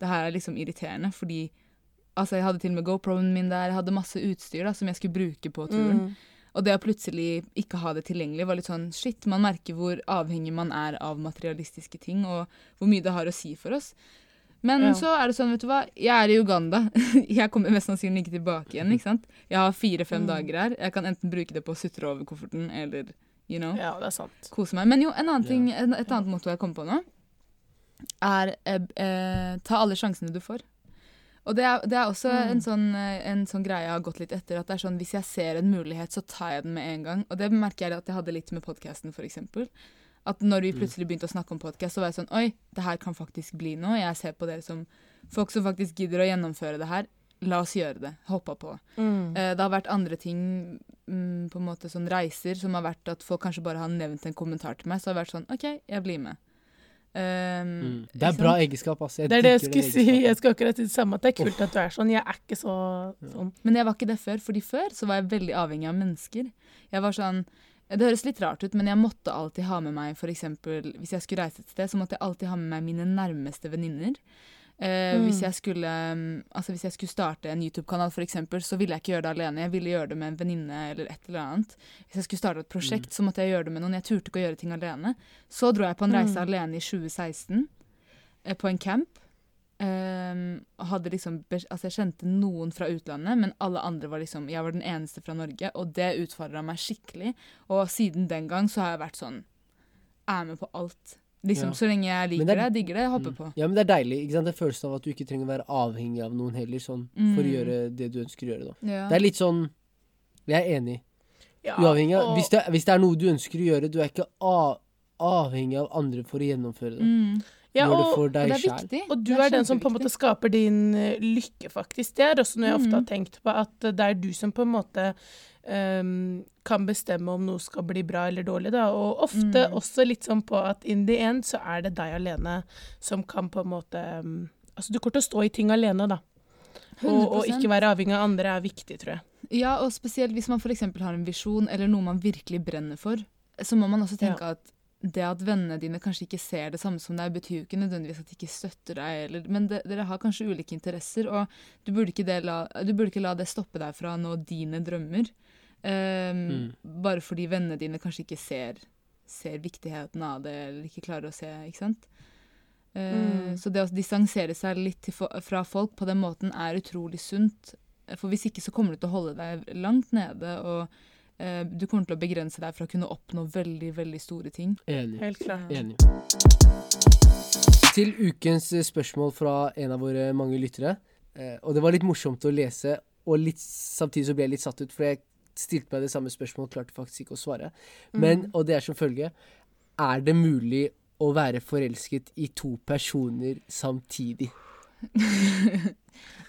det her er liksom irriterende, fordi Altså, jeg hadde til og med GoPro-en min der, jeg hadde masse utstyr da, som jeg skulle bruke på turen. Mm. Og det å plutselig ikke ha det tilgjengelig var litt sånn shit. Man merker hvor avhengig man er av materialistiske ting, og hvor mye det har å si for oss. Men Ja. så er det sånn, vet du hva, jeg er i Uganda. <laughs> Jeg kommer mest sannsynlig ikke tilbake igjen, ikke sant. Jeg har fire-fem Mm. dager her. Jeg kan enten bruke det på å sutre over kofferten, eller you know, ja, det er sant. kose meg. Men jo, en annen Ja. ting, et annet motto jeg kom på nå, er eh, eh, ta alle sjansene du får. Og det er, det er også Mm. en, sånn, eh, en sånn greie jeg har gått litt etter. At det er sånn, Hvis jeg ser en mulighet, så tar jeg den med en gang. Og det merker jeg at jeg hadde litt med podkasten, f.eks. At når vi Mm. plutselig begynte å snakke om podkast, så var jeg sånn Oi, det her kan faktisk bli noe. Jeg ser på dere som folk som faktisk gidder å gjennomføre det her. La oss gjøre det. Hoppa på. Mm. Eh, Det har vært andre ting, mm, på en måte sånn reiser, som har vært at folk kanskje bare har nevnt en kommentar til meg. Så har det vært sånn OK, jeg blir med. Um, Mm. Det er bra egenskap, ass. Jeg Det er det jeg skulle si. Jeg skal akkurat si det samme. At det er kult at du er sånn. Jeg er ikke så sånn. Men jeg var ikke det før, fordi før så var jeg veldig avhengig av mennesker. Jeg var sånn Det høres litt rart ut, men jeg måtte alltid ha med meg for eksempel, Hvis jeg skulle reise et sted, så måtte jeg alltid ha med meg mine nærmeste venninner. Eh, Mm. hvis, jeg skulle, mm, altså hvis jeg skulle starte en YouTube-kanal, eksempel, så ville jeg ikke gjøre det alene. Jeg ville gjøre det med en venninne eller et eller annet. Hvis jeg skulle starte et prosjekt, så måtte jeg gjøre det med noen. Jeg turte ikke å gjøre ting alene. Så dro jeg på en reise Mm. alene i 2016, eh, på en camp. Eh, liksom, altså jeg kjente noen fra utlandet, men alle andre var liksom Jeg var den eneste fra Norge, og det utfordra meg skikkelig. Og siden den gang så har jeg vært sånn Er med på alt. Liksom, Ja. Så lenge jeg liker det det, er- digger det, hopper Mm. på. Ja, men det er deilig. ikke sant? Det er følelsen av at du ikke trenger å være avhengig av noen heller, sånn, for å Mm. gjøre det du ønsker å gjøre. da. Ja. Det er litt sånn Jeg er enig. Ja, Uavhengig av og- hvis det, hvis det er noe du ønsker å gjøre, du er ikke a avhengig av andre for å gjennomføre det. Mm. Ja, det og, Og det er selv. viktig. og du er, er den som på en måte skaper din eh, lykke, faktisk. Det er også noe jeg ofte har Mhm. tenkt på, at det er du som på en måte ehm, kan bestemme om noe skal bli bra eller dårlig, da. Og ofte Mm. også litt sånn på at in the end så er det deg alene som kan på en måte um, Altså du kommer til å stå i ting alene, da. Og, og ikke være avhengig av andre er viktig, tror jeg. Ja, og spesielt hvis man f.eks. har en visjon eller noe man virkelig brenner for, så må man også tenke at det at vennene dine kanskje ikke ser det samme som deg, betyr jo ikke nødvendigvis at de ikke støtter deg, eller, men de, dere har kanskje ulike interesser, og du burde, la, du burde ikke la det stoppe deg fra å nå dine drømmer. Ehm, Mm. Bare fordi vennene dine kanskje ikke ser, ser viktigheten av det, eller ikke klarer å se, ikke sant? Uh, Mm. Så det å distansere seg litt til, fra folk på den måten er utrolig sunt. For hvis ikke så kommer du til å holde deg langt nede, og uh, du kommer til å begrense deg fra å kunne oppnå veldig, veldig store ting. Enig. Helt klart. Enig. Til ukens eh, spørsmål fra en av våre mange lyttere. Uh, og det var litt morsomt å lese, og litt, samtidig så ble jeg litt satt ut, for jeg stilte meg det samme spørsmålet, klarte faktisk ikke å svare. Men, Mm. og det er som følge Er det mulig å være forelsket i to personer samtidig? <laughs>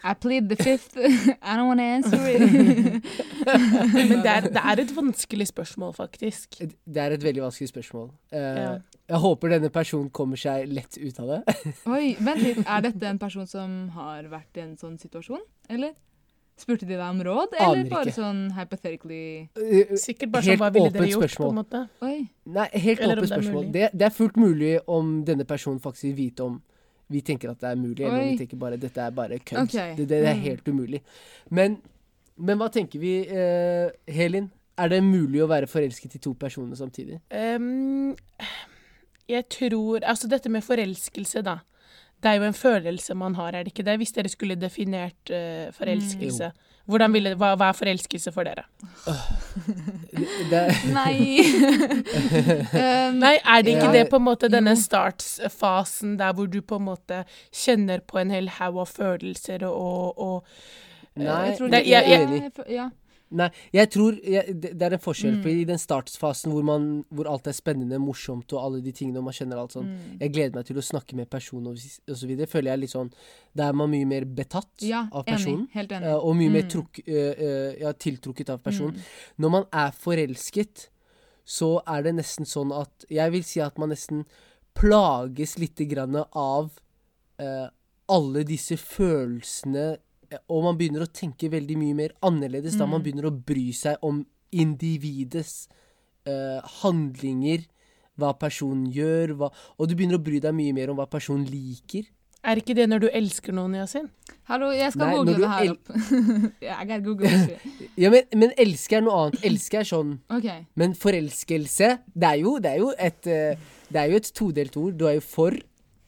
I plead the fifth. I don't want to answer it. <laughs> Men det er, det er et vanskelig spørsmål, faktisk. Det er et veldig vanskelig spørsmål. Uh, Ja. Jeg håper denne personen kommer seg lett ut av det. <laughs> Oi, vent litt. Er dette en person som har vært i en sånn situasjon, eller? Spurte de deg om råd, eller Aner bare ikke. sånn hypothetically Eh, Sikkert bare sånn, hva ville dere gjort, gjort, på en måte? Oi. Nei, helt Eller åpent det er spørsmål. Det, det er fullt mulig om denne personen faktisk vil vite om vi tenker at det er mulig, eller om vi tenker bare dette er bare kødd. Okay. Det, det er Mm. helt umulig. Men, men hva tenker vi, uh, Helin? Er det mulig å være forelsket i to personer samtidig? Um, jeg tror Altså, dette med forelskelse, da. Det er jo en følelse man har, er det ikke det? Hvis dere skulle definert uh, forelskelse. Hvordan ville, hva, hva er forelskelse for dere? Det, det, <laughs> Nei. <laughs> um, Nei, er det ikke Ja. det på en måte denne startfasen der hvor du på en måte kjenner på en hel haug av følelser og, og nei, jeg tror det- jeg er jeg- enig. Nei, jeg tror jeg, det, er en forskjell. Mm. For i den startfasen hvor, man, hvor alt er spennende, morsomt og alle de tingene, og man kjenner alt sånn Mm. Jeg gleder meg til å snakke med personen og, så videre. Føler jeg litt sånn Da er man mye mer betatt ja, av enig. Helt enig. eh, og mye mer truk, uh, eh, eh, ja, tiltrukket av personen. Mm. Når man er forelsket, så er det nesten sånn at Jeg vil si at man nesten plages litt grann av uh, alle disse følelsene, og man begynner å tenke veldig mye mer annerledes da Mm. man begynner å bry seg om individets uh, handlinger, hva personen gjør, hva, og du begynner å bry deg mye mer om hva personen liker. Er ikke det når du elsker noen, Yasin? Hallo, jeg skal Nei, google det her opp. <laughs> jeg kan google. <laughs> Ja, men, men elske er noe annet. Elske er sånn OK. Men forelskelse, det er jo, det er jo et eh, Det er jo et todelt ord. Du er jo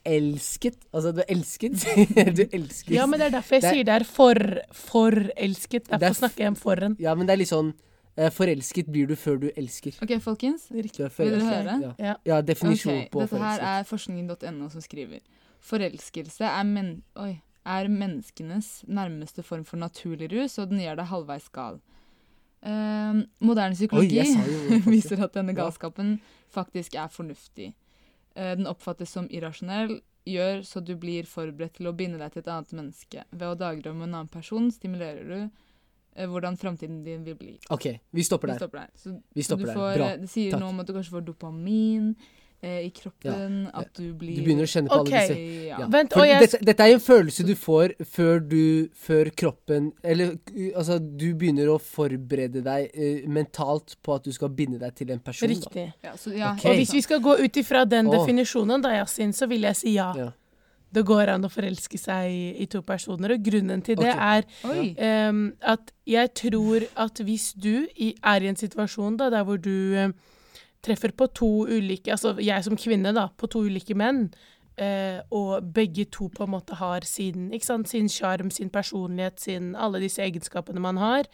forelsket. Altså, du er elsket. <laughs> du elskes. Ja, men det er derfor jeg Det er- sier det er for, forelsket. Det er Derfor snakker jeg om for-en. Ja, men det er litt sånn uh, Forelsket blir du før du elsker. Ok, folkens. Vil dere høre? Ja. Ja. ja, definisjon Ok, på Dette her er forskningen.no som skriver. Forelskelse er, men oi, er menneskenes nærmeste form for naturlig rus, og den gjør deg halvveis gal. Ehm, moderne psykologi Oi, jo <laughs> viser at denne Ja. galskapen faktisk er fornuftig. Eh, den oppfattes som irrasjonell, gjør så du blir forberedt til å binde deg til et annet menneske. Ved å dagdrømme en annen person stimulerer du eh, hvordan framtiden din vil bli. OK, vi stopper der. Vi stopper der. Så, Vi stopper får, der. Bra. eh, Det sier Takk. noe om at du kanskje får dopamin i kroppen, at du blir Du begynner å kjenne på okay. alle disse ja. ja. Vent, jeg- dette, dette er en følelse du får før du Før kroppen Eller altså, du begynner å forberede deg uh, mentalt på at du skal binde deg til en person. Da. Riktig. Ja, så, ja, Ok. Og hvis vi skal gå ut ifra den oh. definisjonen, da, Yasin, så vil jeg si ja. Ja. Det går an å forelske seg i, i to personer. Og grunnen til det okay. er. Ehm, at jeg tror at hvis du i, er i en situasjon da, der hvor du eh, treffer på to ulike Altså jeg som kvinne, da, på to ulike menn, eh, og begge to på en måte har sin ikke sant, sin sjarm, sin personlighet, sin Alle disse egenskapene man har,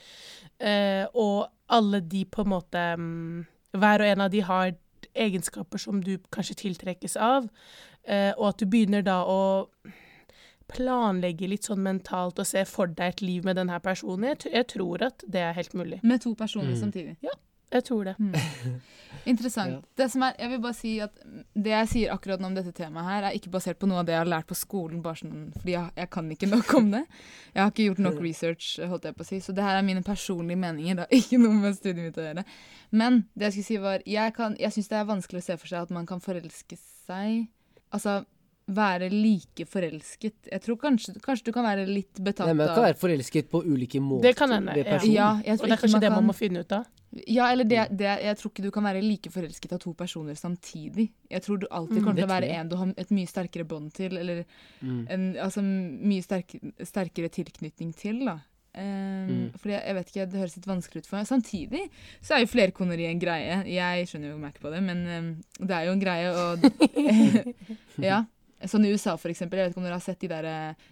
eh, og alle de på en måte mm, Hver og en av de har egenskaper som du kanskje tiltrekkes av, eh, og at du begynner da å planlegge litt sånn mentalt og se for deg et liv med denne personen. Jeg, jeg tror at det er helt mulig. Med to personer Mm. samtidig. Jeg tror det. Mm. <laughs> Interessant. Ja. Det som er, jeg vil bare si at det jeg sier akkurat nå om dette temaet her, er ikke basert på noe av det jeg har lært på skolen, bare sånn, fordi jeg, jeg kan ikke nok om det. Jeg har ikke gjort nok research, holdt jeg på å si, så det her er mine personlige meninger. Det har <laughs> ikke noe med studiet mitt å gjøre. Men det jeg skulle si var, jeg, kan- jeg syns det er vanskelig å se for seg at man kan forelske seg Altså være like forelsket. Jeg tror kanskje, kanskje du kan være litt betatt Nei, men Man kan være forelsket på ulike måter. Det kan hende, ja. ja, jeg Og det er kanskje man det man kan må finne ut av. Ja, eller det, det, jeg tror ikke du kan være like forelsket av to personer samtidig. Jeg tror du alltid Mm, kommer til å være en du har et mye sterkere bånd til, eller Mm. en altså, mye sterk, sterkere tilknytning til, da. Um, Mm. Fordi jeg, jeg vet ikke, Det høres litt vanskelig ut for meg. Samtidig så er jo flerkoneri en greie. Jeg skjønner jo ikke på det, men um, det er jo en greie, og <laughs> <laughs> Ja. Sånn i USA, for eksempel. Jeg vet ikke om dere har sett de der,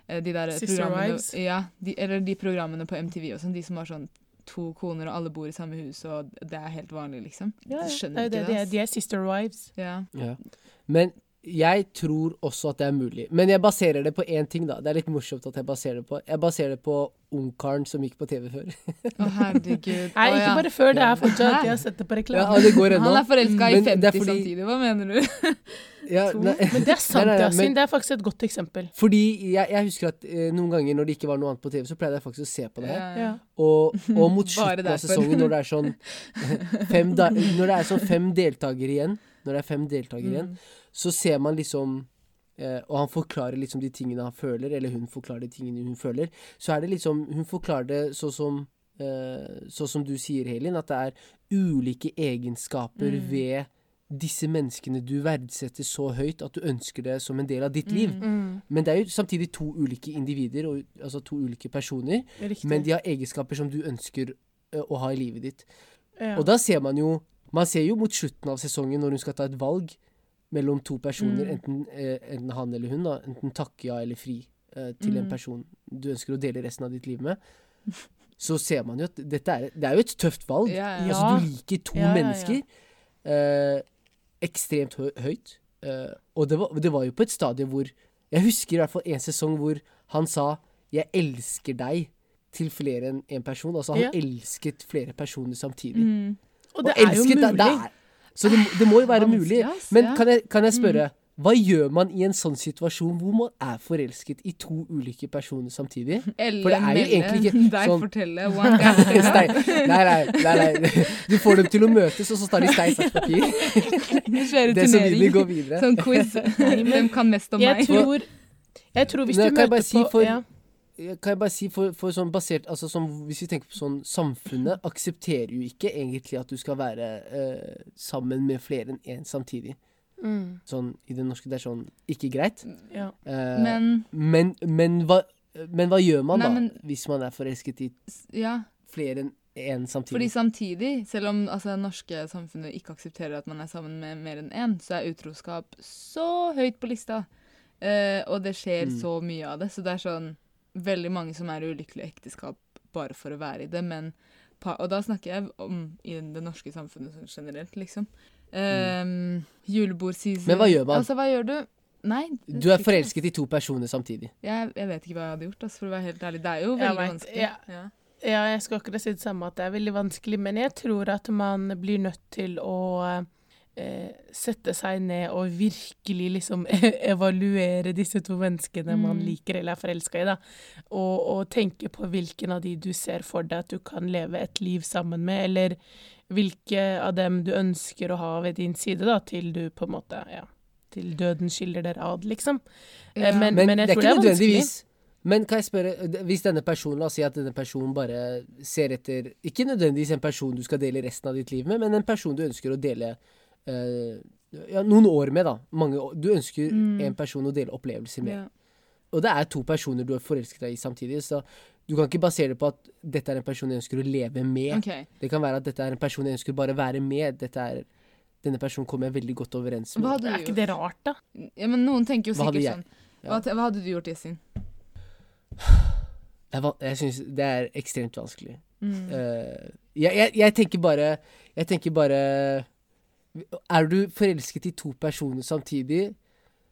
eh, de der Sister programmene Wives? Ja, de, eller de programmene på MTV og sånn. De som har sånn to koner, og alle bor i samme hus, og det er helt vanlig, liksom. Ja, ja. Skjønner det ikke det. det, De er, de er sister wives. Ja. Ja. Men jeg tror også at det er mulig. Men jeg baserer det på én ting, da. Det er litt morsomt at jeg baserer det på Jeg baserer det på Ungkaren som gikk på TV før. Å, herregud. Nei, ikke bare før, det er fortsatt. at Jeg har sett det på reklame. Ja, det går ennå. Han er forelska i 50 er fordi- samtidig, hva mener du? Ja, nei, Men det er <laughs> sant, Nei, nei, nei, men- Det er faktisk et godt eksempel. fordi jeg, jeg husker at eh, noen ganger når det ikke var noe annet på TV, så pleide jeg faktisk å se på det her. Ja. Og, og <laughs> mot slutten av sesongen, når det er sånn <laughs> fem, da, Når det er sånn fem deltakere igjen, når det er fem deltakere igjen, Mm. Så ser man liksom eh, Og han forklarer liksom de tingene han føler, eller hun forklarer de tingene hun føler. Så er det liksom Hun forklarer det sånn som eh, Sånn som du sier, Helin, at det er ulike egenskaper Mm. ved disse menneskene du verdsetter så høyt at du ønsker det som en del av ditt liv. Mm. Mm. Men det er jo samtidig to ulike individer, og, altså to ulike personer. Men de har egenskaper som du ønsker ø, å ha i livet ditt. ja. Og da ser man jo Man ser jo mot slutten av sesongen, når hun skal ta et valg mellom to personer, Mm. enten, eh, enten han eller hun, da, enten takke ja eller fri eh, til en Mm. person du ønsker å dele resten av ditt liv med, så ser man jo at dette er, det er jo et tøft valg. Ja, ja. Altså, du liker to Ja, mennesker eh, ekstremt hø høyt. eh, og det var, det var jo på et stadie hvor Jeg husker i hvert fall en sesong hvor han sa 'jeg elsker deg' til flere enn én en person. Altså han elsket flere personer samtidig. Mm. Og det er jo mulig. det- det er- så det, det må jo være mulig. Men kan jeg, kan jeg spørre, hva gjør man i en sånn situasjon hvor man er forelsket i to ulike personer samtidig? <laughs> Eller For det er jo egentlig ikke <laughs> deg sånn- fortelle one guy. Stein. Nei, nei, nei, nei. Du får dem til å møtes, og så tar de stein, saks, <laughs> papir. Det som vinner, går videre. Sånn quiz. Hvem kan mest om Jeg meg? tror, jeg tror hvis du jeg møter bare si for- ja. Kan jeg bare si, for, for sånn basert altså sånn, Hvis vi tenker på sånn Samfunnet aksepterer jo ikke egentlig at du skal være eh, sammen med flere enn én samtidig. Mm, Sånn i det norske det er sånn ikke greit. ja. Eh, Men men, men, hva, men hva gjør man Nei, da, men- hvis man er forelsket i ja, flere enn én samtidig? fordi samtidig, selv om altså, det norske samfunnet ikke aksepterer at man er sammen med mer enn én, så er utroskap så høyt på lista. Eh, og det skjer Mm. så mye av det. Så det er sånn veldig mange som er i ekteskap bare for å være i det. Men, og da snakker jeg om i det norske samfunnet sånn generelt, liksom. Um, Julebordseason Men hva gjør man? Altså, hva gjør du? Nei. Du er forelsket i to personer samtidig. Jeg, jeg vet ikke hva jeg hadde gjort, altså, for å være helt ærlig. Det er jo veldig vet, vanskelig. ja. Ja. Ja, jeg skal akkurat si det samme, at det er veldig vanskelig, men jeg tror at man blir nødt til å eh, sette seg ned og virkelig liksom <laughs> evaluere disse to menneskene man Mm. liker eller er forelska i, da. Og, og tenke på hvilken av de du ser for deg at du kan leve et liv sammen med, eller hvilke av dem du ønsker å ha ved din side, da, til du på en måte, ja, til døden skiller dere ad, liksom. Eh, Ja. Men, Men, men jeg det tror det er vanskelig. Men kan jeg spørre, hvis denne personen, la oss si at denne personen bare ser etter Ikke nødvendigvis en person du skal dele resten av ditt liv med, men en person du ønsker å dele eh, ja, noen år med, da. Mange år. Du ønsker Mm. en person å dele opplevelser med. Ja. Og det er to personer du har forelsket deg i samtidig, så du kan ikke basere det på at dette er en person jeg ønsker å leve med. Okay. Det kan være at dette er en person jeg ønsker bare være med. Dette er, denne personen kommer jeg veldig godt overens med. Hva hadde Er ikke gjort? det rart, da? Ja, men noen tenker jo sikkert sånn. Ja. Hva, hva hadde du gjort, Yasin? Jeg, jeg syns det er ekstremt vanskelig. Mm. Uh, jeg, jeg, jeg tenker bare Jeg tenker bare Er du forelsket i to personer samtidig,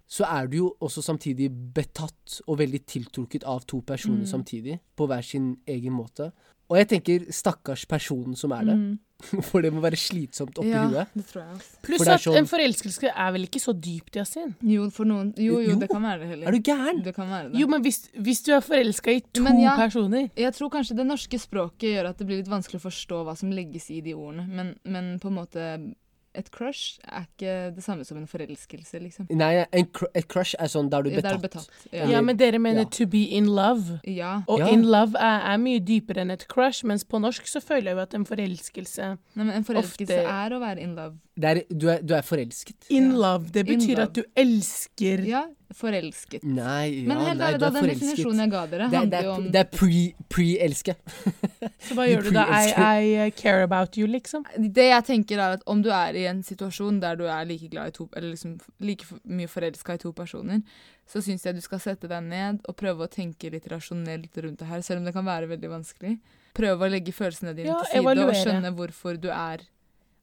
så er du jo også samtidig betatt og veldig tiltrukket av to personer Mm. samtidig, på hver sin egen måte. Og jeg tenker stakkars personen som er det, Mm. <laughs> for det må være slitsomt oppi ja, huet. det tror jeg. Pluss at sånn- en forelskelse er vel ikke så dypt, Yasin? Jo, for noen Jo, jo, Jo. det kan være det heller. Er du gæren? Det kan være det. Jo, men hvis, hvis du er forelska i to ja. personer Jeg tror kanskje det norske språket gjør at det blir litt vanskelig å forstå hva som legges i de ordene, men, men på en måte Et crush er ikke det samme som en forelskelse, liksom. Nei, en cr et crush er sånn der du er Ja, det er betatt. betatt. Ja, Ja. men dere mener Ja. to be in love. ja. Og Ja. in love er, er mye dypere enn et crush, mens på norsk så føler jeg jo at en forelskelse Nei, men en forelskelse Ofte- er å være in love. Det er, du, er, du er forelsket. In Ja. love, det betyr love. at du elsker Ja, forelsket. Nei, ja, Men helt ærlig, da, den forelsket. definisjonen jeg ga dere, Det er, handler er, jo om det er pre- pre-elske. <laughs> Så hva gjør du da? I. I uh, care about you, liksom? Det jeg tenker er at om du er i en situasjon der du er like glad i to Eller liksom like mye forelska i to personer, så syns jeg du skal sette deg ned og prøve å tenke litt rasjonelt rundt det her, selv om det kan være veldig vanskelig. Prøve å legge følelsene dine Ja, til side og skjønne hvorfor du er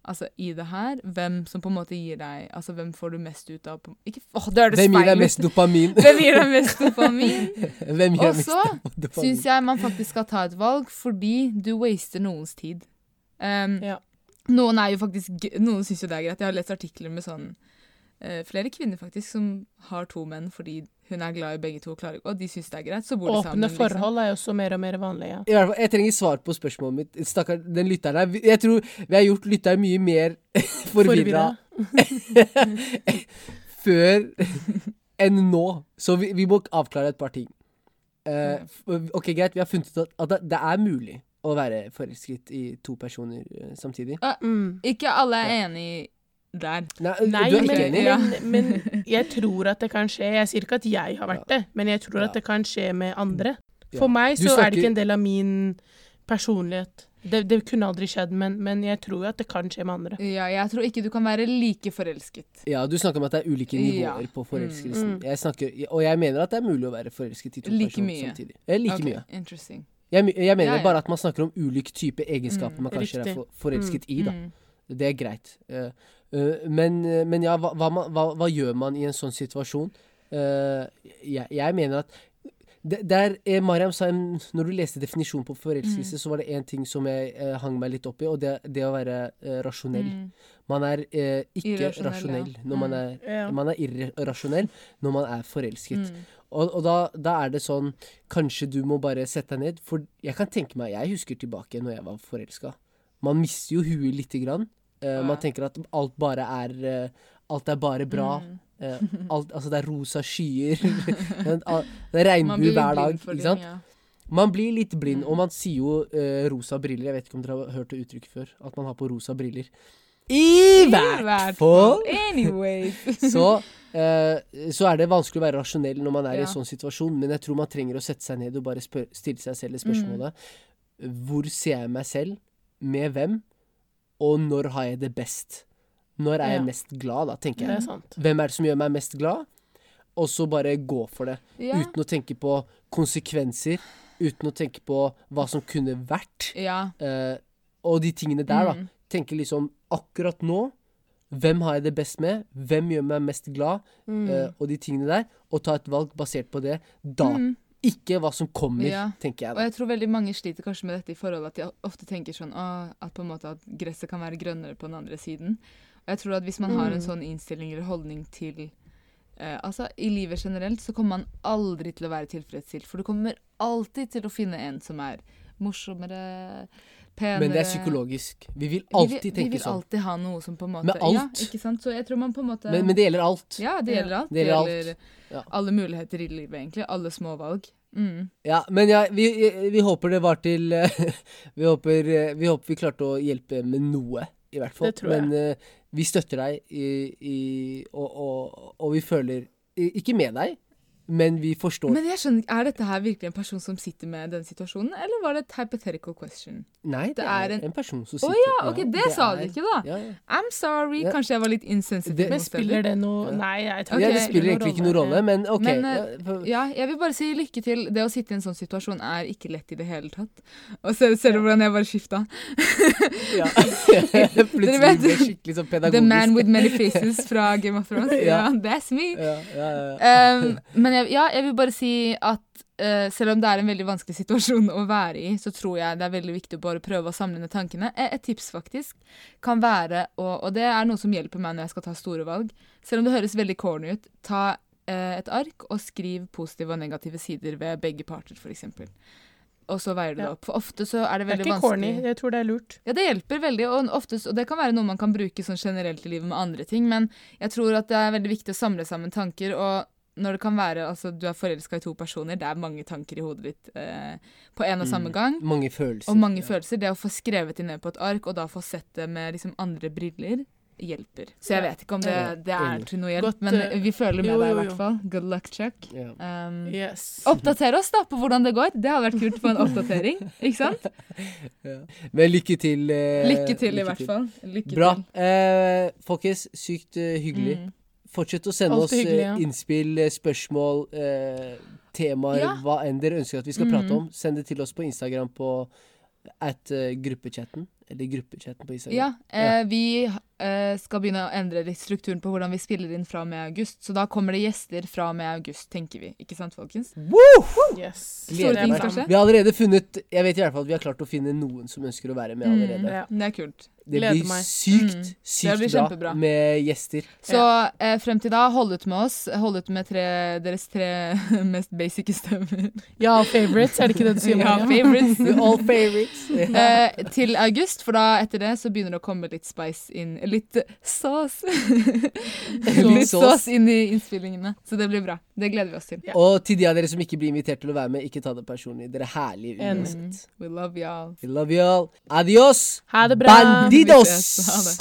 altså, i det her. Hvem som på en måte gir deg Altså hvem får du mest ut av på, Ikke Åh, det det <laughs> Hvem gir deg mest dopamin? Hvem gir deg mest dopamin? Hvem gir Og så <laughs> syns jeg man faktisk skal ta et valg, fordi du waster noens tid. Um, Ja. Noen er jo faktisk Noen syns jo det er greit. Jeg har lest artikler med sånn Flere kvinner faktisk som har to menn fordi hun er glad i begge to, og, klarer, og de syns det er greit. Så bor de sammen. Åpne liksom. forhold er jo også mer og mer vanlig, ja. I hvert fall, jeg trenger svar på spørsmålet mitt. Stakkar, den lytteren her. Jeg tror vi har gjort lytteren mye mer <laughs> forvirra <laughs> før enn nå. Så vi, vi må avklare et par ting. Uh, ok, greit, vi har funnet ut at, at det- er mulig å være forelsket i to personer eh, samtidig. Mm. Ikke alle er enig der. Nei, Nei, du er men, ikke enig? Ja. men, <laughs> men jeg tror at det kan skje. Jeg sier ikke at jeg har vært det, men jeg tror Ja. at det kan skje med andre. Ja. For meg så er det ikke en del av min personlighet. Det, det kunne aldri skjedd, men, men jeg tror jo at det kan skje med andre. Ja, jeg tror ikke du kan være like forelsket. Ja, du snakker om at det er ulike nivåer Ja. på forelskelsen. Mm. Jeg snakker, og jeg mener at det er mulig å være forelsket i to Like personer mye. samtidig. Eh, like okay. mye. Interesting. Jeg, jeg mener Ja, ja. bare at man snakker om ulik type egenskaper Mm, man kanskje riktig. er for, forelsket i. da. Mm. Det er greit. Eh, eh, men, eh, men ja, hva, hva, man- hva, hva gjør man i en sånn situasjon? Jeg, jeg mener at der, eh, Mariam sa Når du leste definisjonen på forelskelse, Mm. så var det én ting som jeg eh, hang meg litt opp i, og det, det å være eh, rasjonell. Mm. Man er ikke Irrasjonell, rasjonell ja. når man Mm. er Ja. Man er irrasjonell når man er forelsket. Mm. Og, og da, da er det sånn Kanskje du må bare sette deg ned. For jeg kan tenke meg Jeg husker tilbake når jeg var forelska. Man mister jo huet lite grann. Eh, Man tenker at alt bare er uh, Alt er bare bra. Mm. Uh, alt, altså det er rosa skyer. <laughs> Det er regnbue hver dag. Ikke sant? sant? ja. Man blir litt blind, Mm. og man sier jo rosa briller. Jeg vet ikke om dere har hørt det uttrykket før. At man har på rosa briller. I hvert fall! <laughs> Så, uh, så er det vanskelig å være rasjonell når man er i en sånn situasjon, men jeg tror man trenger å sette seg ned og bare stille seg selv det spørsmålet. Hvor ser jeg meg selv? Med hvem? Og når har jeg det best? Når er jeg Ja. mest glad, da, tenker er jeg. sant. Hvem er det som gjør meg mest glad? Og så bare gå for det. Ja. Uten å tenke på konsekvenser. Uten å tenke på hva som kunne vært. ja. eh, og de tingene der, da Mm. tenke liksom akkurat nå Hvem har jeg det best med? Hvem gjør meg mest glad? Mm. eh, og de tingene der. Og ta et valg basert på det da. Mm. Ikke hva som kommer, Ja. tenker jeg Og jeg tror veldig mange sliter kanskje med dette i forhold at de ofte tenker sånn «Åh, at på en måte at gresset kan være grønnere på den andre siden. Og jeg tror at hvis man har en Mm. sånn innstilling eller holdning til eh, Altså, i livet generelt så kommer man aldri til å være tilfredsstilt, for du kommer alltid til å finne en som er morsommere, penere Men det er psykologisk. Vi vil Vi alltid sånn. vi tenke vil sånn. alltid ha noe som på en måte Med alt. Ja, ikke sant? Så jeg tror man på en måte Men, men det gjelder alt. Ja, det gjelder alt. Det gjelder alt. Ja. alle muligheter i livet, egentlig. Alle små valg. Mm. Ja, men ja, vi, vi håper det var til <laughs> vi, håper, vi håper vi klarte å hjelpe med noe, i hvert fall. Det tror jeg. Men uh, vi støtter deg, i, i, og, og, og vi føler Ikke med deg, men vi forstår Men jeg skjønner Er dette her virkelig en person som sitter med den situasjonen, eller var det et hypothetical question? Nei, det, det er er en, en- person som sitter Å oh, ja, ok, det sa du ikke, da. Ja, ja. I'm sorry. Ja. Kanskje jeg var litt insensitiv. Men spiller det noe Ja. Nei, jeg tror ja, Ok. det spiller egentlig ikke noe rolle, men OK. Men, eh, ja, jeg vil bare si lykke til. Det å sitte i en sånn situasjon er ikke lett i det hele tatt. Og ser, ser du hvordan jeg bare skifta? ja. <laughs> Plutselig ble det skikkelig sånn pedagogisk. The man with many faces fra Game of Thrones. <laughs> Ja. That's me. ja, ja, ja. Um, men jeg, ja, jeg vil bare si at uh, selv om det er en veldig vanskelig situasjon å være i, så tror jeg det er veldig viktig å bare prøve å samle ned tankene. Eh, Et tips faktisk kan være, og, og det er noe som hjelper meg når jeg skal ta store valg, selv om det høres veldig corny ut, ta uh, et ark og skriv positive og negative sider ved begge parter, f.eks. Og så veier du det opp. For ofte så er det veldig vanskelig Det er ikke vanskelig. corny. Jeg tror det er lurt. Ja, det hjelper veldig, og, oftest, og det kan være noe man kan bruke sånn generelt i livet med andre ting, men jeg tror at det er veldig viktig å samle sammen tanker, og når det kan være altså du er forelska i to personer, det er mange tanker i hodet ditt eh, på en og samme Mm. gang, Mange følelser. og mange ja. følelser. Det å få skrevet det ned på et ark, og da få sett det med liksom andre briller, hjelper. Så jeg vet ikke om det, det er til noe hjelp, Godt, men eh, vi føler med jo, deg i hvert fall. Good luck, Chuck. Yeah. Um, Yes. Oppdater oss da på hvordan det går. Det hadde vært kult på en oppdatering, ikke sant? <laughs> Ja. Men lykke til. eh, Lykke til, i hvert fall. Lykke Bra. Eh, folkens, sykt uh, hyggelig. Mm. Fortsett å sende oss hyggelig, eh, ja. innspill, eh, spørsmål, eh, temaer, Ja. hva enn dere ønsker at vi skal prate Mhm. om. Send det til oss på Instagram på at eh, gruppechatten. Eller gruppechatten på Instagram. Ja, eh, vi eh, skal begynne å endre litt strukturen på hvordan vi spiller inn fra og med august. Så da kommer det gjester fra og med august, tenker vi. Ikke sant, folkens? Yes. Store ting skal skje. Vi har allerede funnet Jeg vet i hvert fall at vi har klart å finne noen som ønsker å være med allerede. Mm, Ja. det er kult. Det Gleder blir meg. sykt, Mm. sykt blir bra med gjester. Så eh, frem til da, hold ut med oss. Hold ut med tre, deres tre <laughs> mest basic stemmer. Ja, favorites, er det ikke det du sier? <laughs> Ja, favorites. <laughs> All favorites. Eh, til august, for da etter det så begynner det å komme litt spice inn Litt sauce. litt sauce inn i innspillingene. Så det blir bra. Det gleder vi oss til. Ja. Og til de av dere som ikke blir invitert til å være med, ikke ta det personlig. Dere er herlige uansett. We love y'all. We love you. Adios! Ha det bra. Bandidos! Didos. Didos.